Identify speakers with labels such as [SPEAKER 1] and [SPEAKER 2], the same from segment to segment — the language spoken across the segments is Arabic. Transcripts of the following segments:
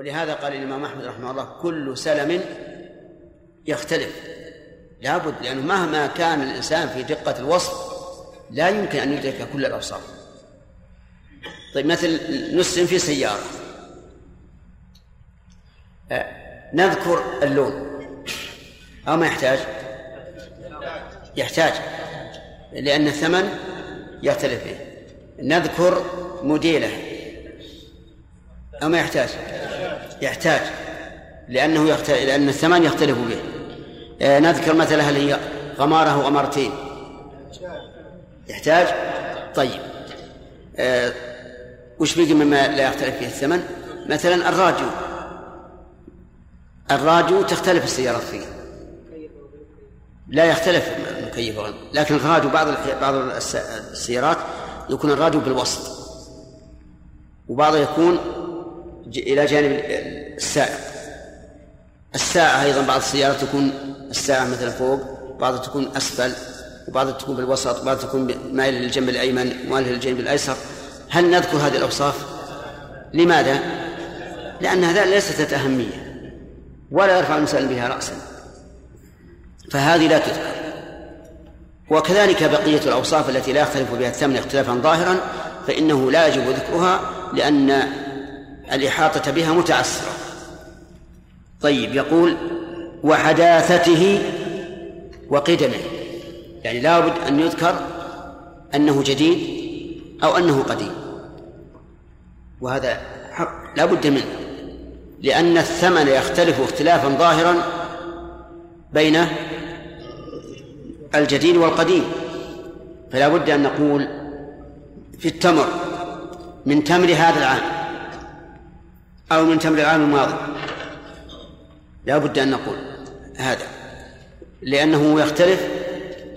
[SPEAKER 1] ولهذا قال الإمام أحمد رحمه الله كل سلم يختلف. لابد لأنه مهما كان الإنسان في دقة الوصف لا يمكن أن يدرك كل الأوصاف. طيب مثل نسلم في سيارة. نذكر اللون. أو ما يحتاج؟ يحتاج. لأن الثمن يختلف فيه. نذكر موديلة. أو ما يحتاج؟ يحتاج لأنه يختلف لأن الثمن يختلف به. آه، نذكر مثلا هل هي غمارة أو غمارتين. يحتاج؟ طيب. آه، وش بقي مما لا يختلف فيه الثمن؟ مثلا الراديو الراديو تختلف السيارات فيه. لا يختلف المكيف لكن الراديو بعض بعض السيارات يكون الراديو بالوسط وبعضه يكون إلى جانب السائق الساعة أيضا بعض السيارات تكون الساعة مثلا فوق بعضها تكون أسفل وبعضها تكون بالوسط وبعضها تكون مائل للجنب الأيمن ومائل للجنب الأيسر هل نذكر هذه الأوصاف؟ لماذا؟ لأن هذا ليست ذات أهمية ولا يرفع المسألة بها رأسا فهذه لا تذكر وكذلك بقية الأوصاف التي لا يختلف بها الثمن اختلافا ظاهرا فإنه لا يجب ذكرها لأن الإحاطة بها متعسرة. طيب يقول وحداثته وقدمه. يعني لابد أن يذكر أنه جديد أو أنه قديم. وهذا حق لا بد منه. لأن الثمن يختلف اختلافا ظاهرا بين الجديد والقديم. فلا بد أن نقول في التمر من تمر هذا العام. أو من تمر العام الماضي. لا بد أن نقول هذا لأنه يختلف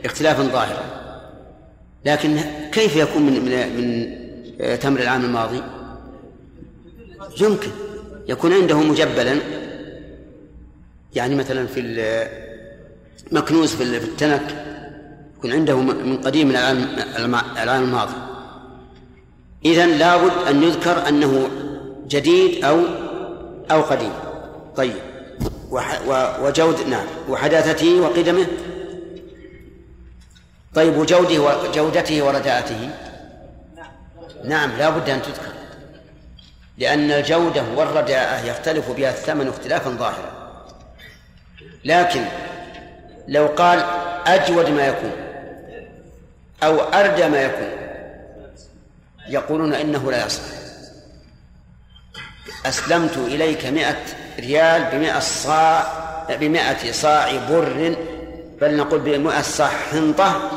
[SPEAKER 1] اختلافا ظاهرا. لكن كيف يكون من من, من تمر العام الماضي؟ يمكن. يكون عنده مجبلا. يعني مثلا في مكنوز في التنك. يكون عنده من قديم من العام الماضي. إذا لابد أن يذكر أنه جديد أو أو قديم. طيب. وجود نعم. وحداثته وقدمه؟ طيب وجوده وجودته ورداءته؟ نعم لا بد أن تذكر. لأن الجودة والرداءة يختلف بها الثمن اختلافا ظاهرا. لكن لو قال أجود ما يكون أو أردى ما يكون يقولون إنه لا يصح. أسلمت إليك مئة ريال بمئة صاع بمئة صاع بر بل نقول بمئة صاع حنطة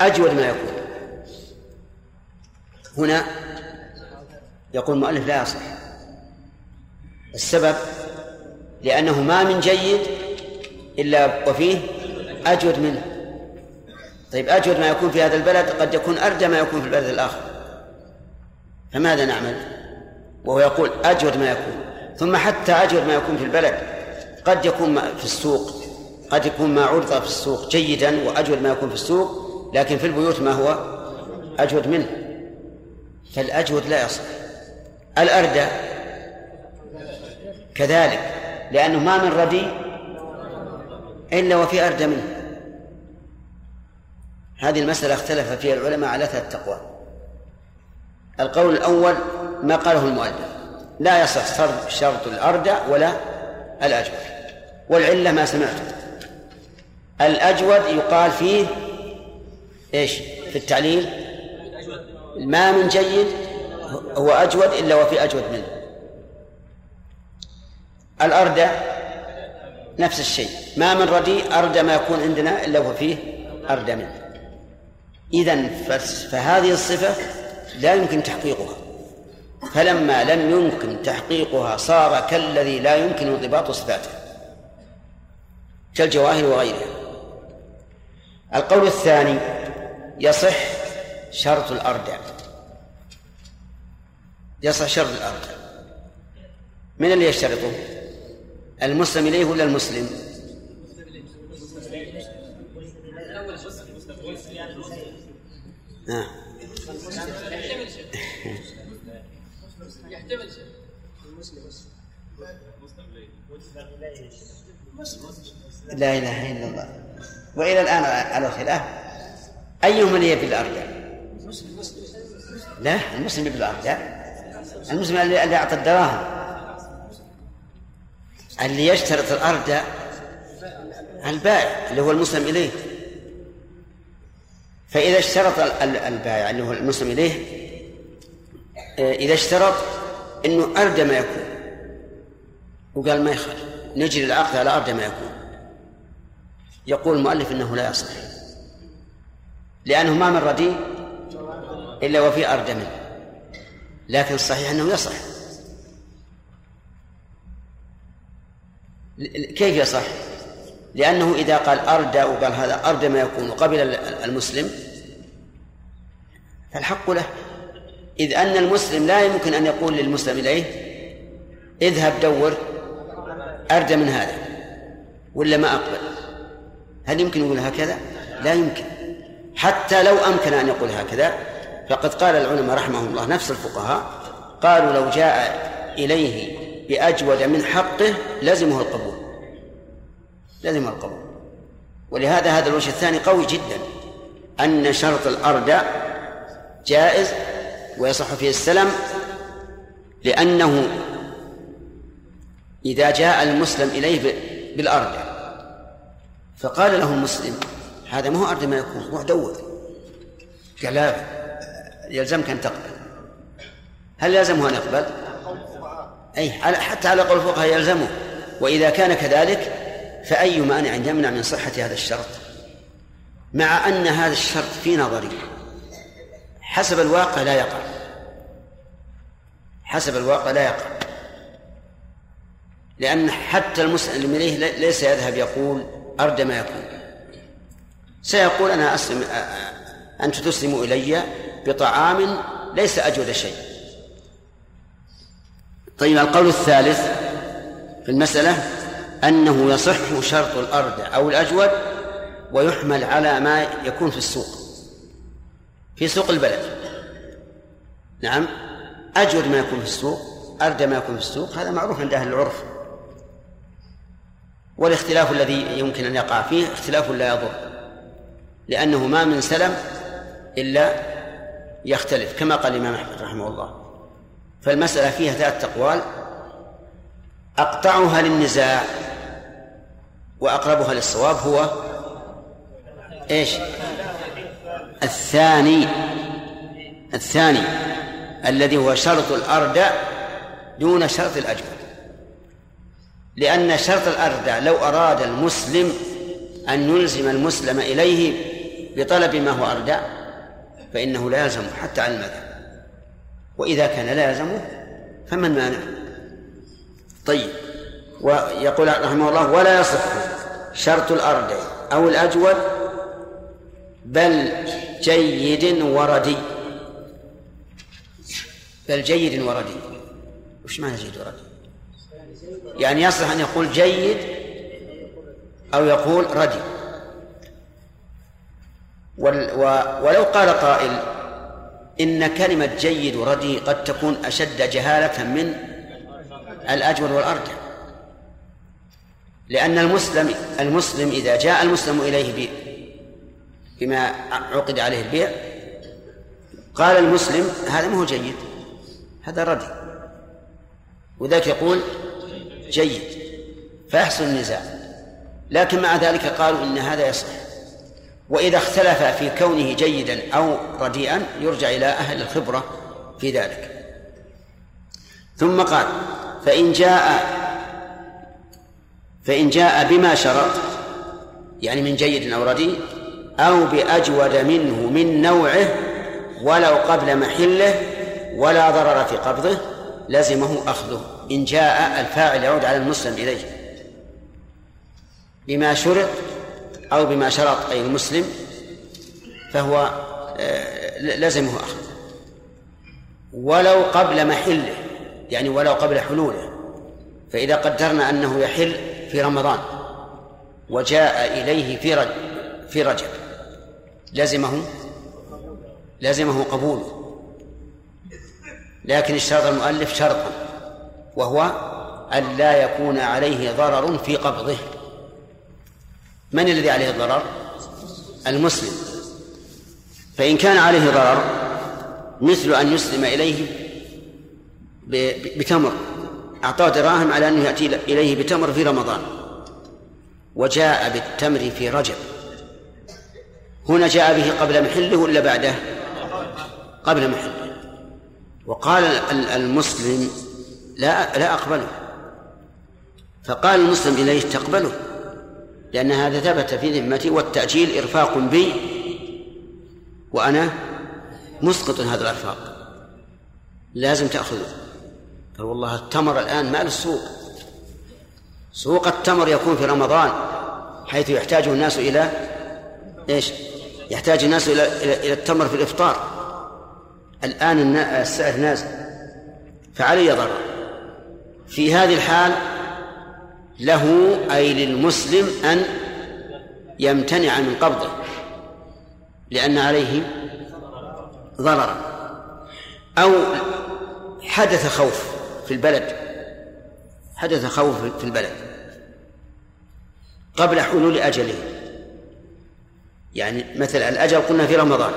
[SPEAKER 1] أجود ما يكون. هنا يقول المؤلف لا يصح. السبب لأنه ما من جيد إلا وفيه أجود منه. طيب أجود ما يكون في هذا البلد قد يكون أردى ما يكون في البلد الآخر. فماذا نعمل؟ وهو يقول أجود ما يكون ثم حتى أجود ما يكون في البلد قد يكون في السوق قد يكون ما عرض في السوق جيدا وأجود ما يكون في السوق لكن في البيوت ما هو؟ أجود منه. فالأجود لا يصح. الأردى كذلك لأنه ما من ردي إلا وفي أردى منه. هذه المسألة اختلف فيها العلماء على ثلاث تقوى القول الأول ما قاله المؤلف. لا يصح شرط الأردى ولا الأجود. والعلة ما سمعته. الأجود يقال فيه إيش؟ في التعليل. ما من جيد هو أجود إلا وفي أجود منه. الأردى نفس الشيء. ما من رديء أردى ما يكون عندنا إلا وفيه أردى منه. إذا فهذه الصفة لا يمكن تحقيقها. فلما لم يمكن تحقيقها صار كالذي لا يمكن انضباط صفاته كالجواهر وغيرها. القول الثاني يصح شرط الأردى يصح شرط الأردى من اللي يشترطه؟ المسلم إليه ولا المسلم؟ آه. لا إله إلا الله. وإلى الآن على الخلاف أيهما اللي يبي الأرض؟ لا المسلم لا. المسلم اللي أعطى الدراهم. اللي يشترط الأرض البائع اللي هو المسلم إليه. فإذا اشترط البائع اللي هو المسلم إليه آه، إذا اشترط أنه أردى ما يكون. وقال ما يخالف. نجري العقد على أردى ما يكون. يقول المؤلف إنه لا يصح. لأنه ما من رديء إلا وفي اردى منه. لكن الصحيح إنه يصح. كيف يصح؟ لأنه إذا قال أردى وقال هذا أردى ما يكون وقبل المسلم فالحق له. إذ أن المسلم لا يمكن أن يقول للمسلم إليه اذهب دور أردى من هذا ولا ما أقبل؟ هل يمكن يقول هكذا؟ لا يمكن. حتى لو أمكن أن يقول هكذا فقد قال العلماء رحمهم الله نفس الفقهاء قالوا لو جاء إليه بأجود من حقه لزمه القبول. لزمه القبول. ولهذا هذا الوجه الثاني قوي جدا أن شرط الأرض جائز ويصح فيه السلم لأنه إذا جاء المسلم إليه بالأرض فقال له المسلم هذا ما هو أرض ما يكون روح دور. قال لا يلزمك أن تقبل. هل يلزمه أن يقبل؟ أي حتى على قول الفقهاء يلزمه. وإذا كان كذلك فأي مانع يمنع من صحة هذا الشرط؟ مع أن هذا الشرط في نظري. حسب الواقع لا يقع. حسب الواقع لا يقع. لأن حتى المسلم إليه ليس يذهب يقول أرد ما يكون سيقول أنا أسلم أنت تسلم إلي بطعام ليس أجود شيء. طيب القول الثالث في المسألة أنه يصح شرط الأرض أو الأجود ويحمل على ما يكون في السوق. في سوق البلد. نعم. أجود ما يكون في السوق أردى ما يكون في السوق هذا معروف عند أهل العرف. والاختلاف الذي يمكن أن يقع فيه اختلاف لا يضر لأنه ما من سلم إلا يختلف كما قال الإمام أحمد رحمه الله. فالمسألة فيها ثلاث أقوال. أقطعها للنزاع وأقربها للصواب هو إيش؟ الثاني الثاني الذي هو شرط الأرض دون شرط الأجود لأن شرط الأردى لو أراد المسلم أن يلزم المسلم إليه بطلب ما هو أردى فإنه لا يلزمه حتى على المذهب. وإذا كان لا يلزمه فمن مانع؟ طيب ويقول رحمه الله ولا يصح شرط الأرض أو الأجود بل جيد وردي. بل جيد وردي. وش معنى جيد وردي؟ يعني يصلح أن يقول جيد أو يقول ردي. ولو قال قائل إن كلمة جيد وردي قد تكون أشد جهالة من الأجور والأرجح. لأن المسلم المسلم إذا جاء المسلم إليه بما عقد عليه البيع. قال المسلم هذا ما هو جيد هذا ردي وذلك يقول جيد فيحصل النزاع. لكن مع ذلك قالوا إن هذا يصح. وإذا اختلف في كونه جيدا أو رديئا يرجع إلى أهل الخبرة في ذلك. ثم قال فإن جاء فإن جاء بما شرط يعني من جيد أو رديء أو بأجود منه من نوعه ولو قبل محله ولا ضرر في قبضه لزمه أخذه. إن جاء الفاعل يعود على المسلم إليه. بما شرط أو بما شرط أي المسلم فهو آه، لزمه أخذ ولو قبل محله يعني ولو قبل حلوله فإذا قدرنا أنه يحل في رمضان وجاء إليه في رجب في رجب. لزمه لزمه قبوله لكن اشترط المؤلف شرطا وهو ألا يكون عليه ضرر في قبضه. من الذي عليه الضرر؟ المسلم. فإن كان عليه ضرر مثل أن يسلم إليه بتمر. أعطاه دراهم على أنه يأتي إليه بتمر في رمضان. وجاء بالتمر في رجب. هنا جاء به قبل محله ولا بعده؟ قبل محله. وقال المسلم لا لا أقبله. فقال المسلم إليه تقبله لأن هذا ثبت في ذمتي والتأجيل إرفاق بي وأنا مسقط هذا الإرفاق. لازم تأخذه. قال والله التمر الآن مال السوق. سوق التمر يكون في رمضان حيث يحتاج الناس إلى إيش؟ يحتاج الناس إلى إلى التمر في الإفطار. الآن السعر نازل فعلي ضرر في هذه الحال له أي للمسلم أن يمتنع من قبضه لأن عليه ضررا أو حدث خوف في البلد. حدث خوف في البلد. قبل حلول أجله. يعني مثل الأجل قلنا في رمضان.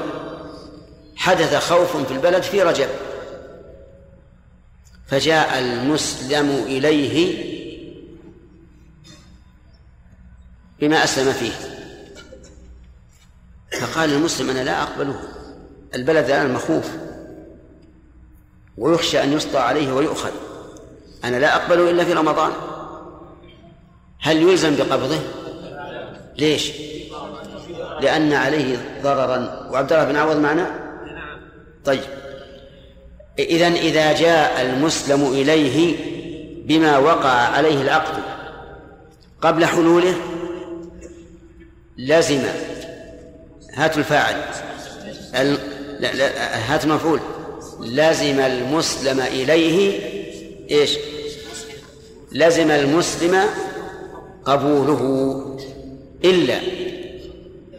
[SPEAKER 1] حدث خوف في البلد في رجب. فجاء المسلم إليه بما أسلم فيه. فقال المسلم أنا لا أقبله. البلد الآن مخوف. ويخشى أن يسطى عليه ويؤخذ. أنا لا أقبله إلا في رمضان. هل يلزم بقبضه؟ ليش؟ لأن عليه ضررا. وعبد الله بن عوض معنا؟ طيب. إذا إذا جاء المسلم إليه بما وقع عليه العقد قبل حلوله لزم هات الفاعل. ال... لا لا هات المفعول. لزم المسلم إليه إيش؟ لزم المسلم قبوله. إلا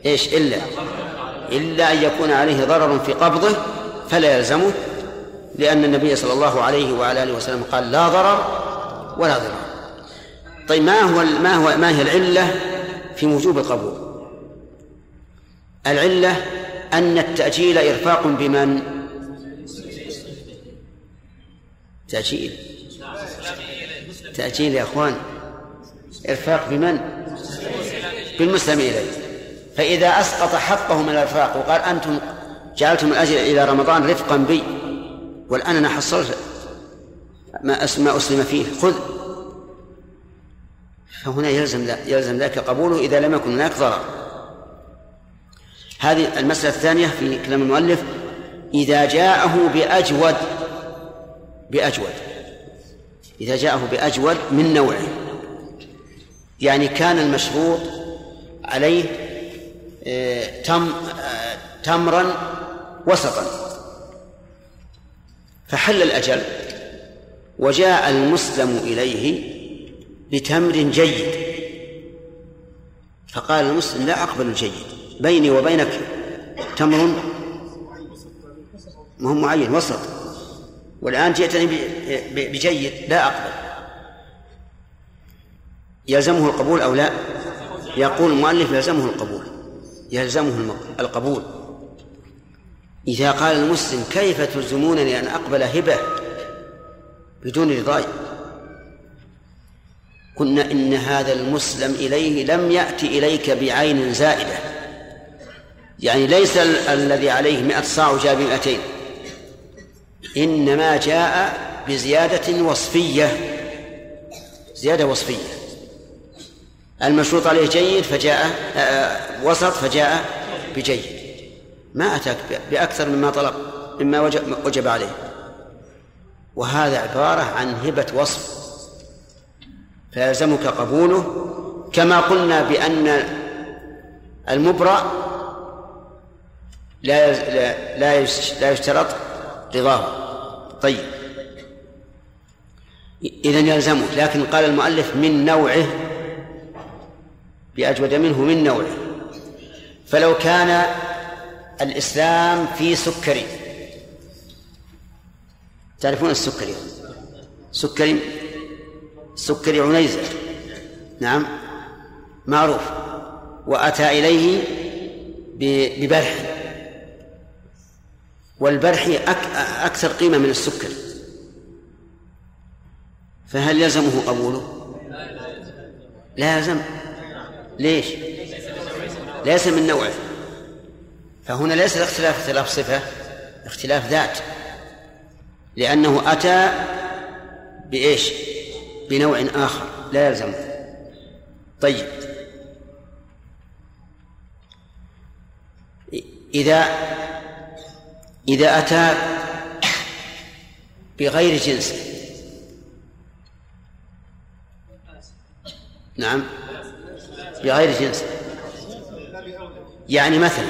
[SPEAKER 1] إيش إلا إلا أن يكون عليه ضرر في قبضه فلا يلزمه لأن النبي صلى الله عليه وعلى آله وسلم قال لا ضرر ولا ضرر طيب ما هو ما هو ما هي العلة في وجوب القبول؟ العلة أن التأجيل إرفاق بمن؟ تأجيل تأجيل يا أخوان إرفاق بمن؟ بالمسلم إليه فإذا أسقط حقه من الإرفاق وقال أنتم جعلتم الأجل إلى رمضان رفقا بي والآن أنا حصلت ما ما أسلم فيه. خذ. فهنا يلزم يلزم ذلك قبوله إذا لم يكن هناك ضرر. هذه المسألة الثانية في كلام المؤلف إذا جاءه بأجود بأجود. إذا جاءه بأجود من نوعه. يعني كان المشروط عليه تم تمرا وسطا. فحل الأجل وجاء المسلم إليه بتمر جيد. فقال المسلم لا أقبل الجيد بيني وبينك تمر ما هو معين وسط. والآن جئتني بجيد لا أقبل. يلزمه القبول أو لا؟ يقول المؤلف يلزمه القبول. يلزمه القبول. إذا قال المسلم كيف تلزمونني أن أقبل هبة بدون رضاي؟ قلنا إن هذا المسلم إليه لم يأتي إليك بعين زائدة. يعني ليس الذي عليه مئة صاع جاء بمئتين. إنما جاء بزيادة وصفية. زيادة وصفية. المشروط عليه جيد فجاء آه، وسط فجاء بجيد. ما أتاك بأكثر مما طلب مما وجب عليه. وهذا عبارة عن هبة وصف. فيلزمك قبوله كما قلنا بأن المبرأ لا لا لا يشترط رضاه. طيب. إذا يلزمه لكن قال المؤلف من نوعه بأجود منه من نوعه فلو كان أسلم في سكري. تعرفون السكري؟ سكري سكري عنيزة. نعم معروف. وأتى إليه ببرحي. والبرحي أكثر قيمة من السكري. فهل يلزمه قبوله؟ لا يلزم. ليش؟ ليس من نوعه فهنا ليس الاختلاف اختلاف صفة اختلاف ذات. لأنه أتى بإيش؟ بنوع آخر لا يلزمه طيب. إذا إذا أتى بغير جنس. نعم. بغير جنس. يعني مثلا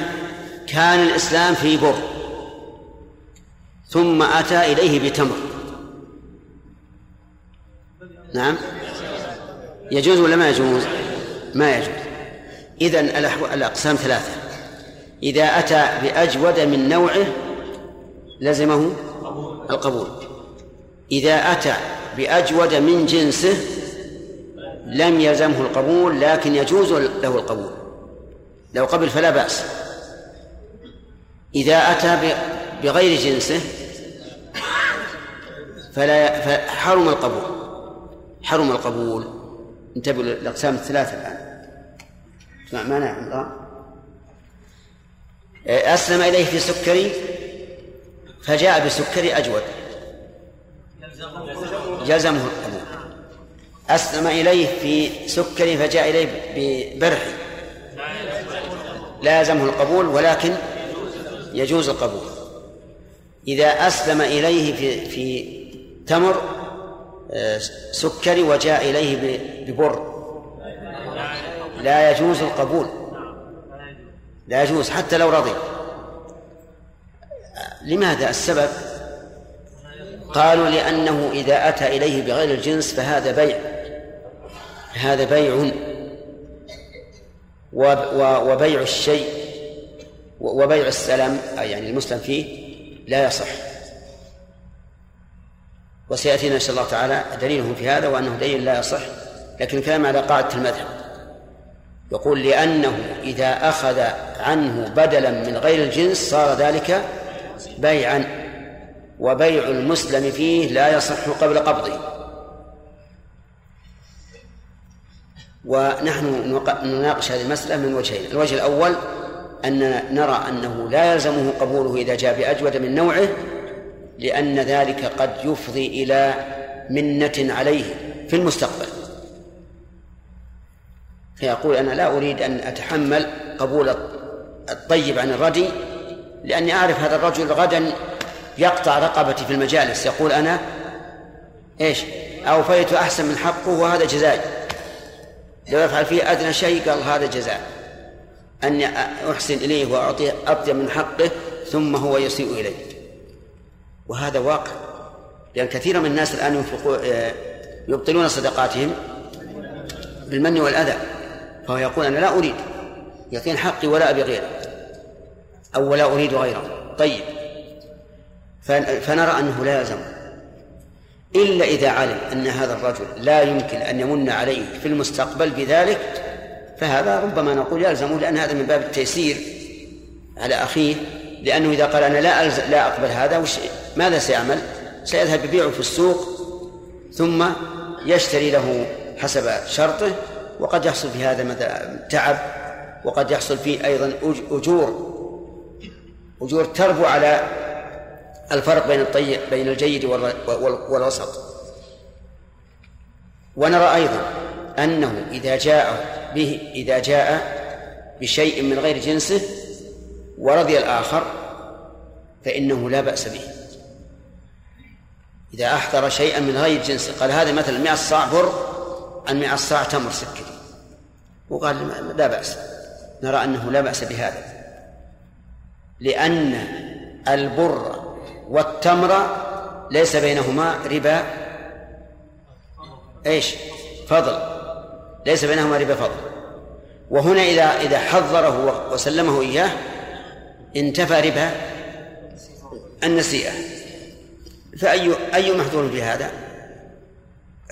[SPEAKER 1] كان الإسلام في بر ثم أتى إليه بتمر. نعم. يجوز ولا ما يجوز؟ ما يجوز. إذن الأقسام ثلاثة. إذا أتى بأجود من نوعه لزمه القبول. إذا أتى بأجود من جنسه لم يلزمه القبول لكن يجوز له القبول. لو قبل فلا بأس. إذا أتى بغير جنسه فلا فحرم القبول. حرم القبول. انتبهوا للأقسام الثلاثة الآن. اسمع معنى أسلم إليه في سكري فجاء بسكري أجود. القبول. أسلم إليه في سكري فجاء إليه ببرحي لازمه القبول ولكن يجوز القبول. إذا أسلم إليه في في تمر آه، سكري وجاء إليه ببر. لا يجوز القبول. لا يجوز حتى لو رضي. لماذا السبب؟ قالوا لأنه إذا أتى إليه بغير الجنس فهذا بيع. هذا بيع وبيع الشيء وبيع السلم يعني المسلم فيه لا يصح. وسيأتينا إن شاء الله تعالى دليلهم في هذا وأنه دليل لا يصح لكن الكلام على قاعدة المذهب. يقول لأنه إذا أخذ عنه بدلا من غير الجنس صار ذلك بيعا وبيع المسلم فيه لا يصح قبل قبضه. ونحن نناقش هذه المسألة من وجهين. الوجه الأول أننا نرى أنه لا يلزمه قبوله إذا جاء بأجود من نوعه لأن ذلك قد يفضي إلى منة عليه في المستقبل. فيقول أنا لا أريد أن أتحمل قبول الطيب عن الردي لأني أعرف هذا الرجل غدا يقطع رقبتي في المجالس. يقول أنا إيش أوفيت أحسن من حقه وهذا جزائي. لو يفعل فيه أدنى شيء قال هذا جزاء. أني أحسن إليه وأعطيه أطيب من حقه ثم هو يسيء إليه. وهذا واقع. لأن كثير من الناس الآن ينفقوا آه، يبطلون صدقاتهم بالمن والأذى. فهو يقول أنا لا أريد. يعطيني حقي ولا أبي غيره. أو ولا أريد غيره. طيب. فنرى أنه لا يلزم إلا إذا علم أن هذا الرجل لا يمكن أن يمن عليه في المستقبل بذلك فهذا ربما نقول يلزمه لأن هذا من باب التيسير على أخيه لأنه إذا قال أنا لا ألز... لا أقبل هذا وش... ماذا سيعمل؟ سيذهب يبيعه في السوق ثم يشتري له حسب شرطه وقد يحصل في هذا مثلا تعب وقد يحصل فيه أيضا أجور أجور تربو على الفرق بين الطيب بين الجيد والوسط. ونرى أيضا أنه إذا جاء به إذا جاء بشيء من غير جنسه ورضي الآخر فإنه لا بأس به. إذا أحضر شيئا من غير جنسه قال هذا مثلا 100 صاع بر عن 100 صاع تمر سكري. وقال لا بأس. نرى أنه لا بأس بهذا. لأن البر والتمر ليس بينهما ربا. إيش؟ فضل. ليس بينهما ربا فضل. وهنا إذا إذا حضره وسلمه إياه انتفى ربا النسيئة. فأي أي محذور في هذا؟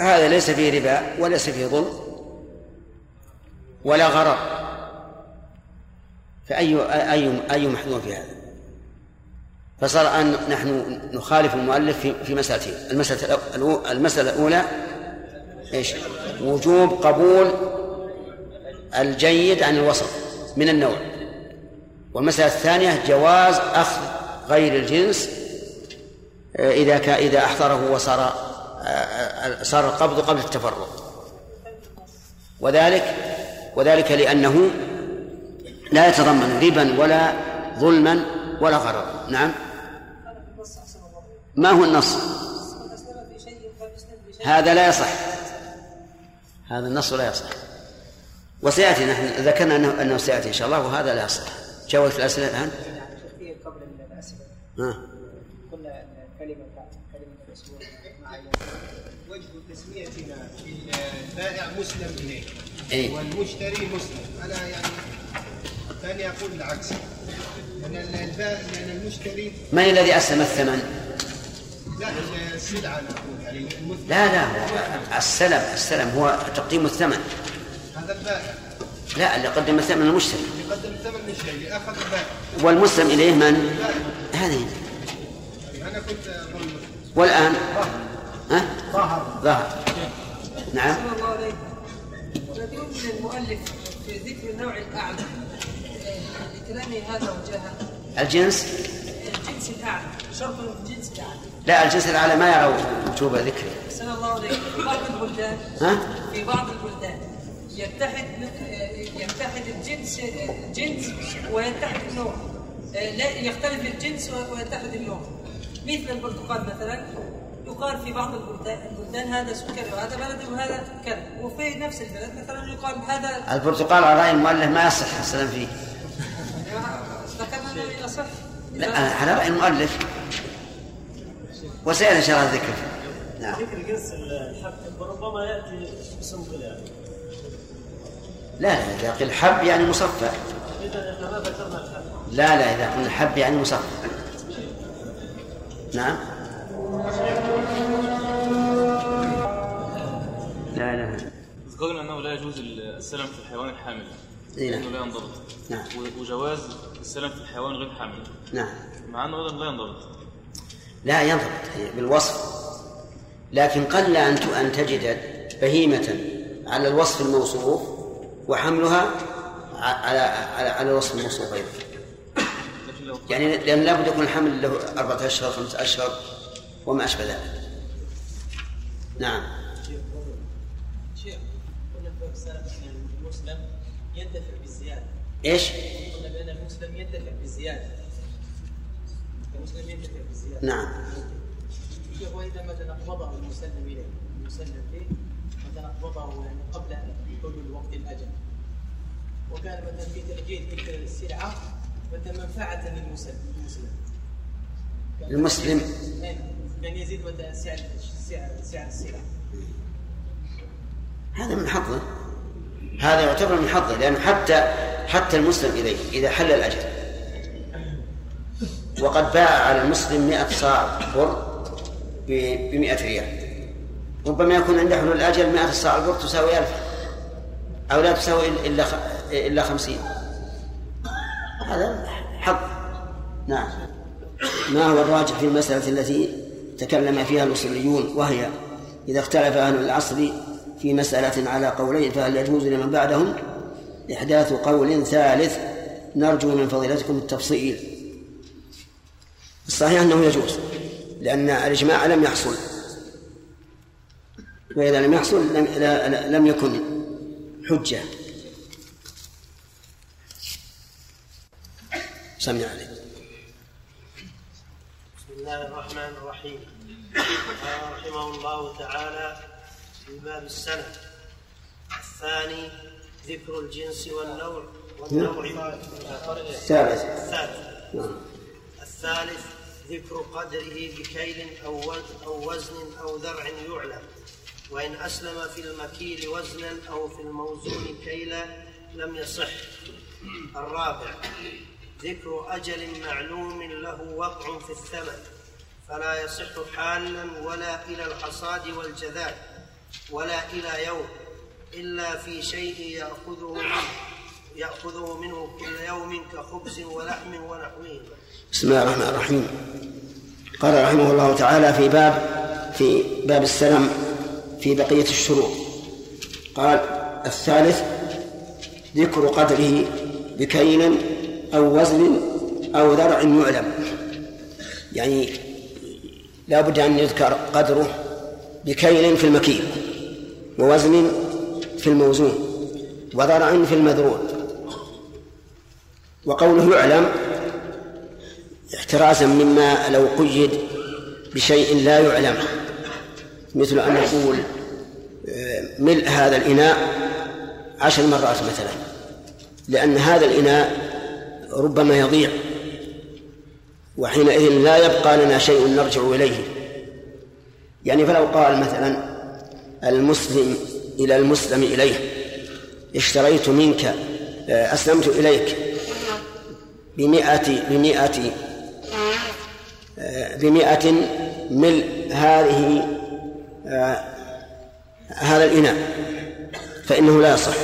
[SPEAKER 1] هذا ليس فيه ربا وليس فيه ظلم ولا غرر. فأي أي أي محذور في هذا؟ فصار أن نحن نخالف المؤلف في في مسألتين. المسألة المسألة الأولى إيش؟ وجوب قبول الجيد عن الوسط من النوع. والمسألة الثانية جواز أخذ غير الجنس آه، إذا كان إذا أحضره وصار آه، آه، صار القبض قبل التفرق. وذلك وذلك لأنه لا يتضمن ربا ولا ظلما ولا غرض نعم. ما هو النص هذا لا يصح هذا النص لا يصح وسيأتي نحن ذكرنا انه أنه سيأتي إن شاء الله وهذا لا يصح جاوبت الأسئلة الآن؟ قبل الاسئله ها قلنا كلمه كلمه الأسبوع وجه تسميتنا في البائع مسلم اليه إيه؟ والمشتري مسلم أنا يعني كان يقول العكس لأن البائع لأن المشتري من الذي أسلم الثمن؟ لا يعني لا لا السلم السلم هو تقديم الثمن. هذا البائع. لا اللي قدم الثمن المشتري. اللي قدم الثمن للشيء اللي أخذ البائع. والمسلم إليه من؟ هذه. أنا كنت والآن؟ ها؟ ظهر ظهر نعم. الله عليك من المؤلف في ذكر النوع الأعلى. لكلامه هذا وجهه. الجنس؟ الجنس الأعلى. شرط الجنس الأعلى. لا الجنس الاعلى ما يرى وجوب ذكره. الله عليك في بعض البلدان ها؟ في بعض البلدان يتحد يتحد الجنس الجنس ويتحد النوع. لا يختلف الجنس ويتحد النوع. مثل البرتقال مثلا يقال في بعض البلدان هذا سكري وهذا بلدي وهذا كذا وفي نفس البلد مثلا يقال هذا. البرتقال على رأي المؤلف ما يصح السلام فيه. ذكرنا إنه يصح لا على رأي المؤلف. وسيأتي إن شاء الله الذكر. نعم. ذكر جنس الحب ربما يأتي اسم لا لا إذا قيل حب يعني مصفى. إذا إحنا ما ذكرنا الحب. لا لا إذا قلنا حب يعني مصفى. نعم. لا لا.
[SPEAKER 2] قلنا أنه لا يجوز السلم في الحيوان الحامل.
[SPEAKER 1] إيه
[SPEAKER 2] لأنه لا ينضبط.
[SPEAKER 1] نعم.
[SPEAKER 2] وجواز السلم في الحيوان غير حامل.
[SPEAKER 1] نعم.
[SPEAKER 2] مع أنه أيضا لا ينضبط.
[SPEAKER 1] لا ينضبط بالوصف لكن قل أن أن تجد بهيمة على الوصف الموصوف وحملها على على على الوصف الموصوف أيضا. يعني لأن لابد يكون الحمل له أربعة أشهر خمسة أشهر وما أشبه ذلك. نعم. ينتفع بالزيادة إيش؟ قلنا بأن المسلم ينتفع بالزيادة. المسلم ينتفع بالزيادة نعم. وإذا ما تنقضه المسلم إليه المسلم فيه وتنقضه يعني قبل حلول وقت الأجل. وكان مثلا في تأجيل تلك السلعة مثلا منفعة للمسلم. المسلم المسلم كان يزيد سعر سعر السلعة. هذا من حظه. هذا يعتبر من حظه لأنه حتى حتى المسلم إليه إذا حل الأجل. وقد باع على المسلم مئة صاع بر بمئة ريال. ربما يكون عند حلول الأجل مئة صاع البر تساوي ألف أو لا تساوي إلا إلا خمسين. هذا حظ. نعم. ما هو الراجح في المسألة التي تكلم فيها الأصوليون وهي إذا اختلف أهل العصر في مسألة على قولين فهل يجوز لمن بعدهم؟ إحداث قول ثالث نرجو من فضيلتكم التفصيل. الصحيح أنه يجوز لأن الإجماع لم يحصل. وإذا لم يحصل لم, لم يكن حجة. سمع عليك
[SPEAKER 3] بسم الله الرحمن الرحيم. قال رحمه الله تعالى في باب السنة الثاني ذكر الجنس والنوع والنوع.
[SPEAKER 1] الثالث.
[SPEAKER 3] الثالث. نعم. الثالث ذكر قدره بكيل أو أو وزن أو ذرع يعلم. وإن أسلم في المكيل وزنا أو في الموزون كيلا لم يصح. الرابع ذكر أجل معلوم له وقع في الثمن فلا يصح حالا ولا إلى الحصاد والجذاب ولا إلى يوم إلا في شيء يأخذه منه يأخذه منه كل يوم كخبز ولحم ونحوهما
[SPEAKER 1] بسم الله الرحمن الرحيم. قال رحمه الله تعالى في باب في باب السلم في بقية الشروط قال الثالث ذكر قدره بكيل أو وزن أو ذرع يعلم. يعني لا بد أن يذكر قدره بكيل في المكيل ووزن في الموزون وذرع في المذروع. وقوله يعلم احترازا مما لو قيد بشيء لا يعلم مثل أن نقول آه، ملء هذا الإناء عشر مرات مثلا لأن هذا الإناء ربما يضيع وحينئذ لا يبقى لنا شيء نرجع إليه. يعني فلو قال مثلا المسلم إلى المسلم إليه اشتريت منك آه، أسلمت إليك بمئة بمئة بمئة ملء هذه آه، هذا الإناء فإنه لا يصح.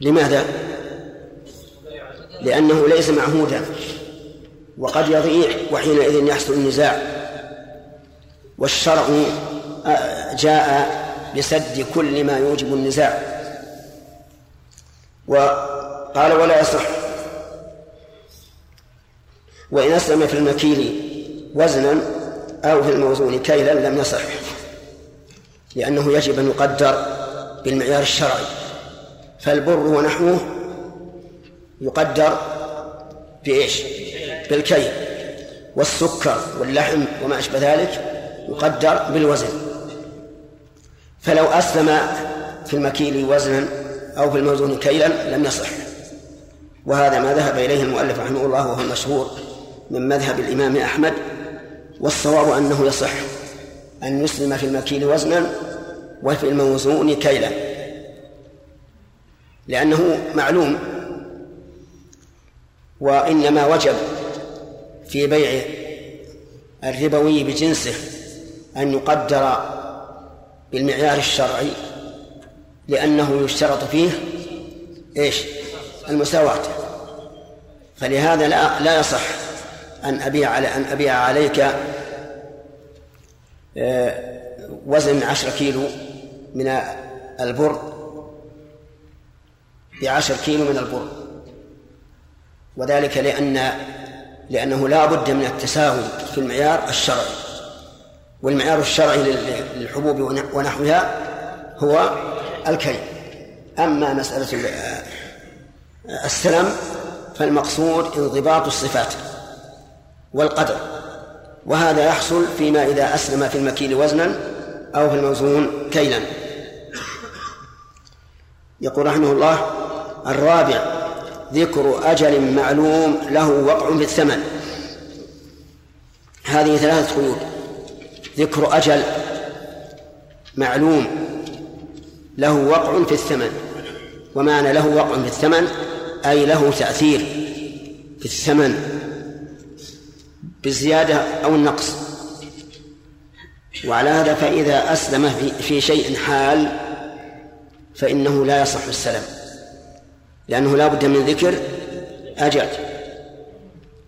[SPEAKER 1] لماذا؟ لأنه ليس معهودا وقد يضيع وحينئذ يحصل النزاع. والشرع آه، جاء لسد كل ما يوجب النزاع. وقال ولا يصح. وإن أسلم في المكيل وزنا أو في الموزون كيلا لم يصح لأنه يجب أن يقدر بالمعيار الشرعي. فالبر ونحوه يقدر بإيش؟ بالكيل. والسكر واللحم وما أشبه ذلك يقدر بالوزن. فلو أسلم في المكيل وزنا أو في الموزون كيلا لم يصح. وهذا ما ذهب إليه المؤلف رحمه الله وهو المشهور. من مذهب الإمام أحمد والصواب أنه يصح أن يسلم في المكيل وزنا وفي الموزون كيلا لأنه معلوم وإنما وجب في بيع الربوي بجنسه أن يقدر بالمعيار الشرعي لأنه يشترط فيه إيش؟ المساواة فلهذا لا لا يصح أن أبيع على أن أبيع عليك آه، وزن عشر كيلو من البر. بعشر كيلو من البر. وذلك لأن لأنه لا بد من التساوي في المعيار الشرعي. والمعيار الشرعي للحبوب ونحوها هو الكي أما مسألة السلم فالمقصود انضباط الصفات. والقدر. وهذا يحصل فيما إذا أسلم في المكيل وزنا أو في الموزون كيلا. يقول رحمه الله الرابع ذكر أجل معلوم له وقع في الثمن. هذه ثلاثة قيود. ذكر أجل معلوم له وقع في الثمن. ومعنى له وقع في الثمن أي له تأثير في الثمن. بالزيادة أو النقص وعلى هذا فإذا أسلم في شيء حال فإنه لا يصح السلام لأنه لا بد من ذكر أجل.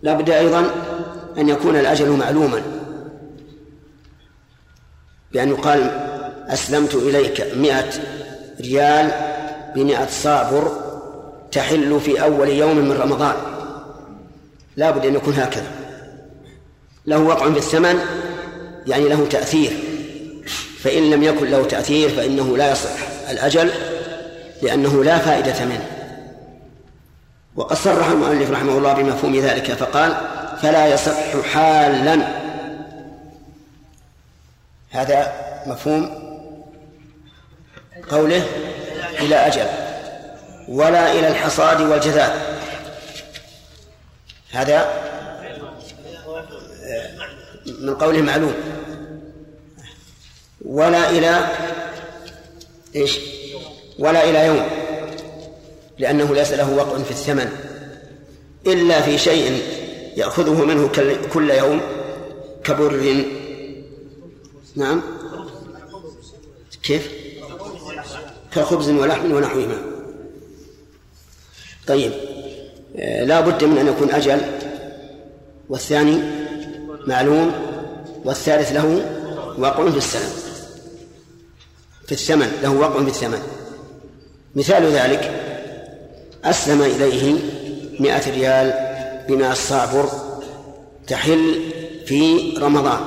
[SPEAKER 1] لا بد أيضا أن يكون الأجل معلوما. بأن يقال أسلمت إليك مئة ريال بمئة صابر تحل في أول يوم من رمضان. لا بد أن يكون هكذا. له وقع بالثمن يعني له تأثير. فإن لم يكن له تأثير فإنه لا يصح الأجل لأنه لا فائدة منه. وقد صرح المؤلف رحمه الله بمفهوم ذلك فقال فلا يصح حالا. هذا مفهوم قوله إلى أجل ولا إلى الحصاد والجذاب هذا من قوله معلوم. ولا إلى إيش؟ ولا إلى يوم. لأنه ليس له وقع في الثمن. إلا في شيء يأخذه منه كل يوم كبر. نعم. كيف؟ كخبز ولحم ونحوهما طيب. آه، لا بد من أن يكون أجل. والثاني معلوم والثالث له وقع في السلم في الثمن له وقع في الثمن. مثال ذلك أسلم إليه مئة ريال بما الصعبر تحل في رمضان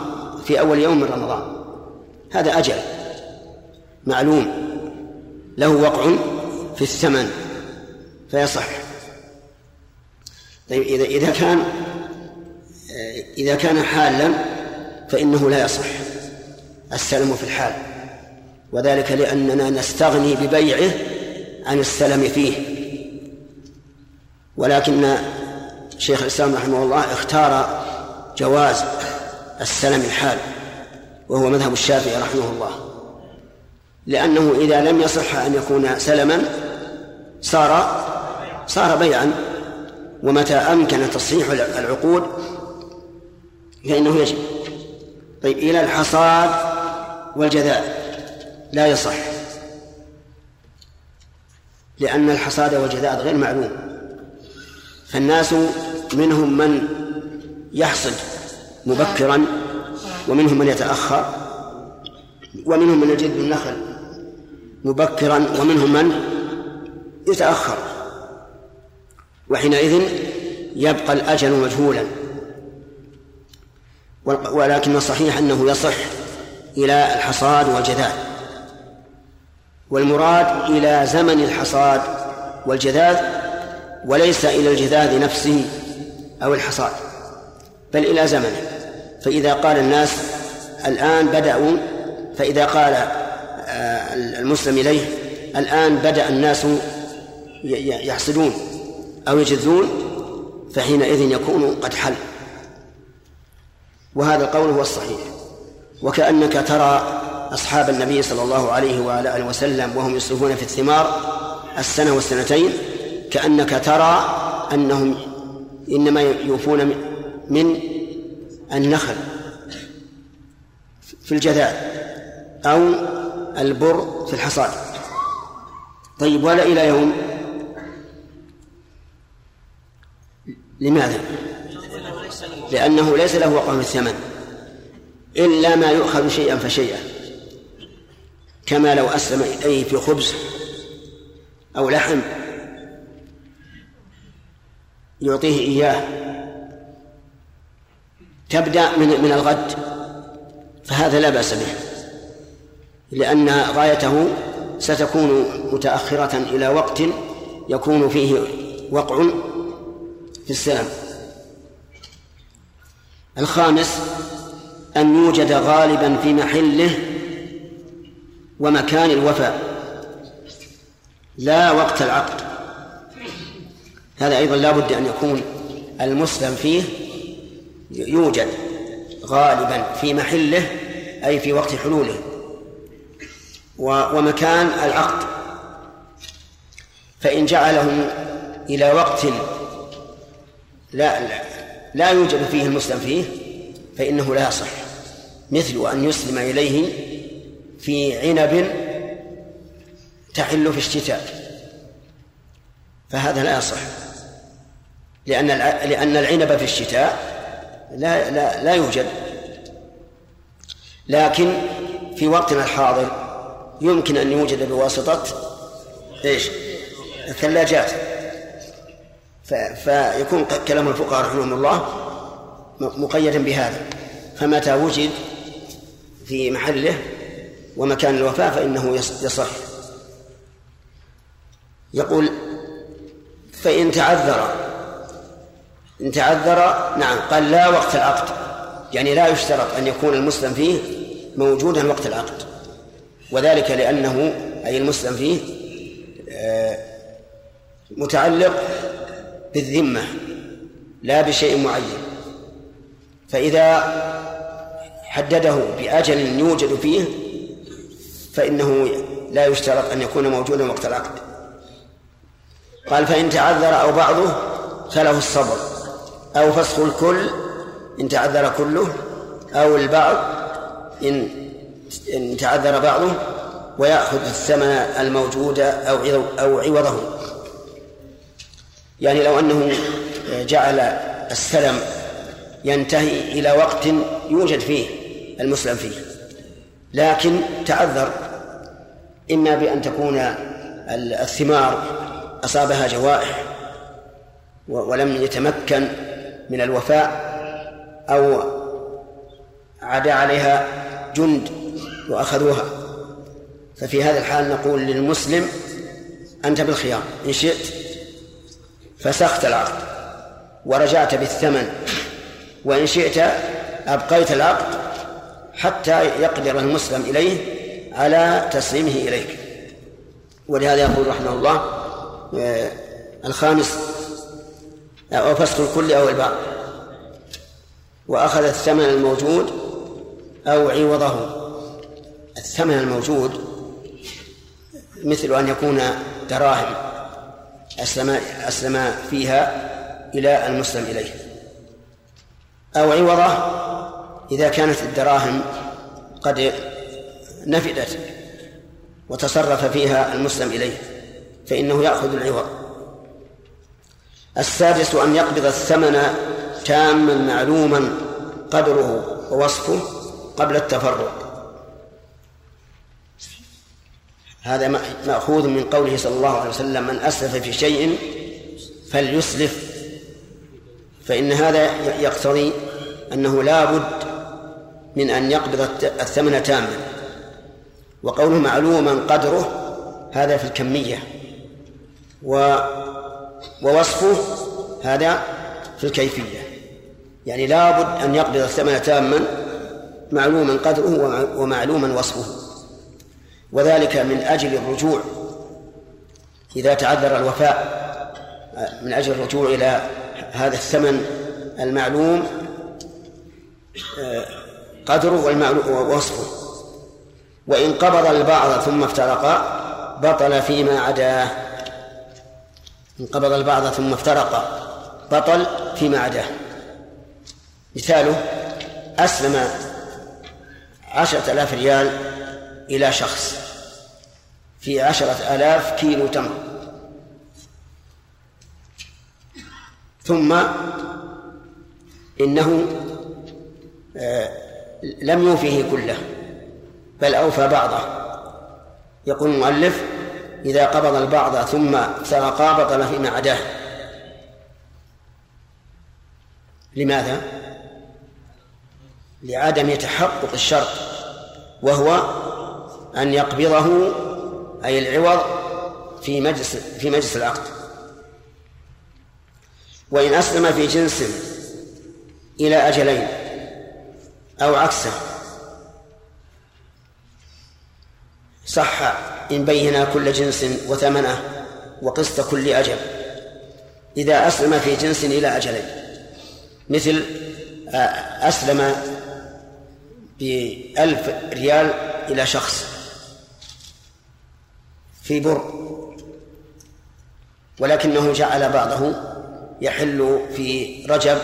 [SPEAKER 1] في أول يوم من رمضان. هذا أجل. معلوم. له وقع في الثمن. فيصح. طيب إذا إذا كان إذا كان حالا فإنه لا يصح. السلم في الحال. وذلك لأننا نستغني ببيعه عن السلم فيه. ولكن شيخ الإسلام رحمه الله اختار جواز السلم الحال وهو مذهب الشافعي رحمه الله. لأنه إذا لم يصح أن يكون سلما صار صار بيعا. ومتى أمكن تصحيح العقود فإنه يجب. طيب إلى الحصاد والجذاء. لا يصح. لأن الحصاد والجذاء غير معلوم. فالناس منهم من يحصد مبكرا ومنهم من يتأخر ومنهم من يجد النخل مبكرا ومنهم من يتأخر. وحينئذ يبقى الأجل مجهولا. ولكن الصحيح أنه يصح إلى الحصاد والجذاذ. والمراد إلى زمن الحصاد والجذاذ وليس إلى الجذاذ نفسه أو الحصاد بل إلى زمنه. فإذا قال الناس الآن بدأوا فإذا قال آه، المسلم إليه الآن بدأ الناس يحصدون أو يجذون فحينئذ يكون قد حل. وهذا القول هو الصحيح. وكأنك ترى أصحاب النبي صلى الله عليه وعلى آله وسلم وهم يصرفون في الثمار السنة والسنتين كأنك ترى أنهم إنما يوفون من النخل في الجذاذ أو البر في الحصاد. طيب ولا إلى يوم؟ لماذا؟ لأنه ليس له وقع في الثمن. إلا ما يؤخذ شيئا فشيئا. كما لو أسلم إليه في خبز أو لحم يعطيه إياه. تبدأ من من الغد. فهذا لا بأس به. لأن غايته ستكون متأخرة إلى وقت يكون فيه وقع في السلام. الخامس أن يوجد غالبا في محله ومكان الوفاء لا وقت العقد. هذا أيضا لا بد أن يكون المسلم فيه يوجد غالبا في محله أي في وقت حلوله ومكان العقد. فإن جعله إلى وقت لا لا يوجد فيه المسلم فيه فإنه لا يصح. مثل أن يسلم إليه في عنب تحل في الشتاء. فهذا لا يصح. لأن لأن العنب في الشتاء لا لا لا يوجد. لكن في وقتنا الحاضر يمكن أن يوجد بواسطة إيش؟ الثلاجات. فيكون كلام الفقهاء رحمهم الله مقيدا بهذا. فمتى وجد في محله ومكان الوفاة فإنه يصح. يقول فإن تعذر إن تعذر نعم قال لا وقت العقد. يعني لا يشترط أن يكون المسلم فيه موجودا وقت العقد. وذلك لأنه أي المسلم فيه آه، متعلق بالذمة لا بشيء معين. فإذا حدده بأجل يوجد فيه فإنه لا يشترط أن يكون موجودا وقت العقد. قال فإن تعذر أو بعضه فله الصبر. أو فسخ الكل إن تعذر كله. أو البعض إن إن تعذر بعضه ويأخذ الثمن الموجود أو أو عوضه. يعني لو أنه جعل السلم ينتهي إلى وقت يوجد فيه المسلم فيه لكن تعذر إما بأن تكون الثمار أصابها جوائح ولم يتمكن من الوفاء أو عدا عليها جند وأخذوها. ففي هذا الحال نقول للمسلم أنت بالخيار إن شئت فسخت العقد ورجعت بالثمن. وإن شئت أبقيت العقد حتى يقدر المسلم إليه على تسليمه إليك. ولهذا يقول رحمه الله آه، الخامس أو فسخ الكل أو البعض وأخذ الثمن الموجود أو عوضه. الثمن الموجود مثل أن يكون دراهم. أسلم أسلم فيها إلى المسلم إليه. أو عوضه إذا كانت الدراهم قد نفدت وتصرف فيها المسلم إليه فإنه يأخذ العوض السادس أن يقبض الثمن تاما معلوما قدره ووصفه قبل التفرق. هذا مأخوذ من قوله صلى الله عليه وسلم من أسلف في شيء فليسلف فإن هذا يقتضي أنه لا بد من أن يقبض الثمن تاما. وقوله معلوما قدره هذا في الكمية. و ووصفه هذا في الكيفية. يعني لا بد أن يقبض الثمن تاما معلوما قدره ومعلوما وصفه. وذلك من أجل الرجوع. إذا تعذر الوفاء من أجل الرجوع إلى هذا الثمن المعلوم قدره والمعلوم ووصفه. وإن قبض البعض ثم افترقا بطل فيما عداه. إن قبض البعض ثم افترقا بطل فيما عداه. مثاله أسلم عشرة آلاف ريال إلى شخص في عشرة آلاف كيلو تمر. ثم إنه آه، لم يوفيه كله بل أوفى بعضه. يقول المؤلف إذا قبض البعض ثم سرقا بطل فيما عداه. لماذا؟ لعدم تحقق الشرط وهو أن يقبضه أي العوض في مجلس في مجلس العقد. وإن أسلم في جنس إلى أجلين أو عكسه. صح إن بينا كل جنس وثمنه وقسط كل أجل. إذا أسلم في جنس إلى أجلين مثل آه، أسلم بألف ريال إلى شخص. في بر. ولكنه جعل بعضه يحل في رجب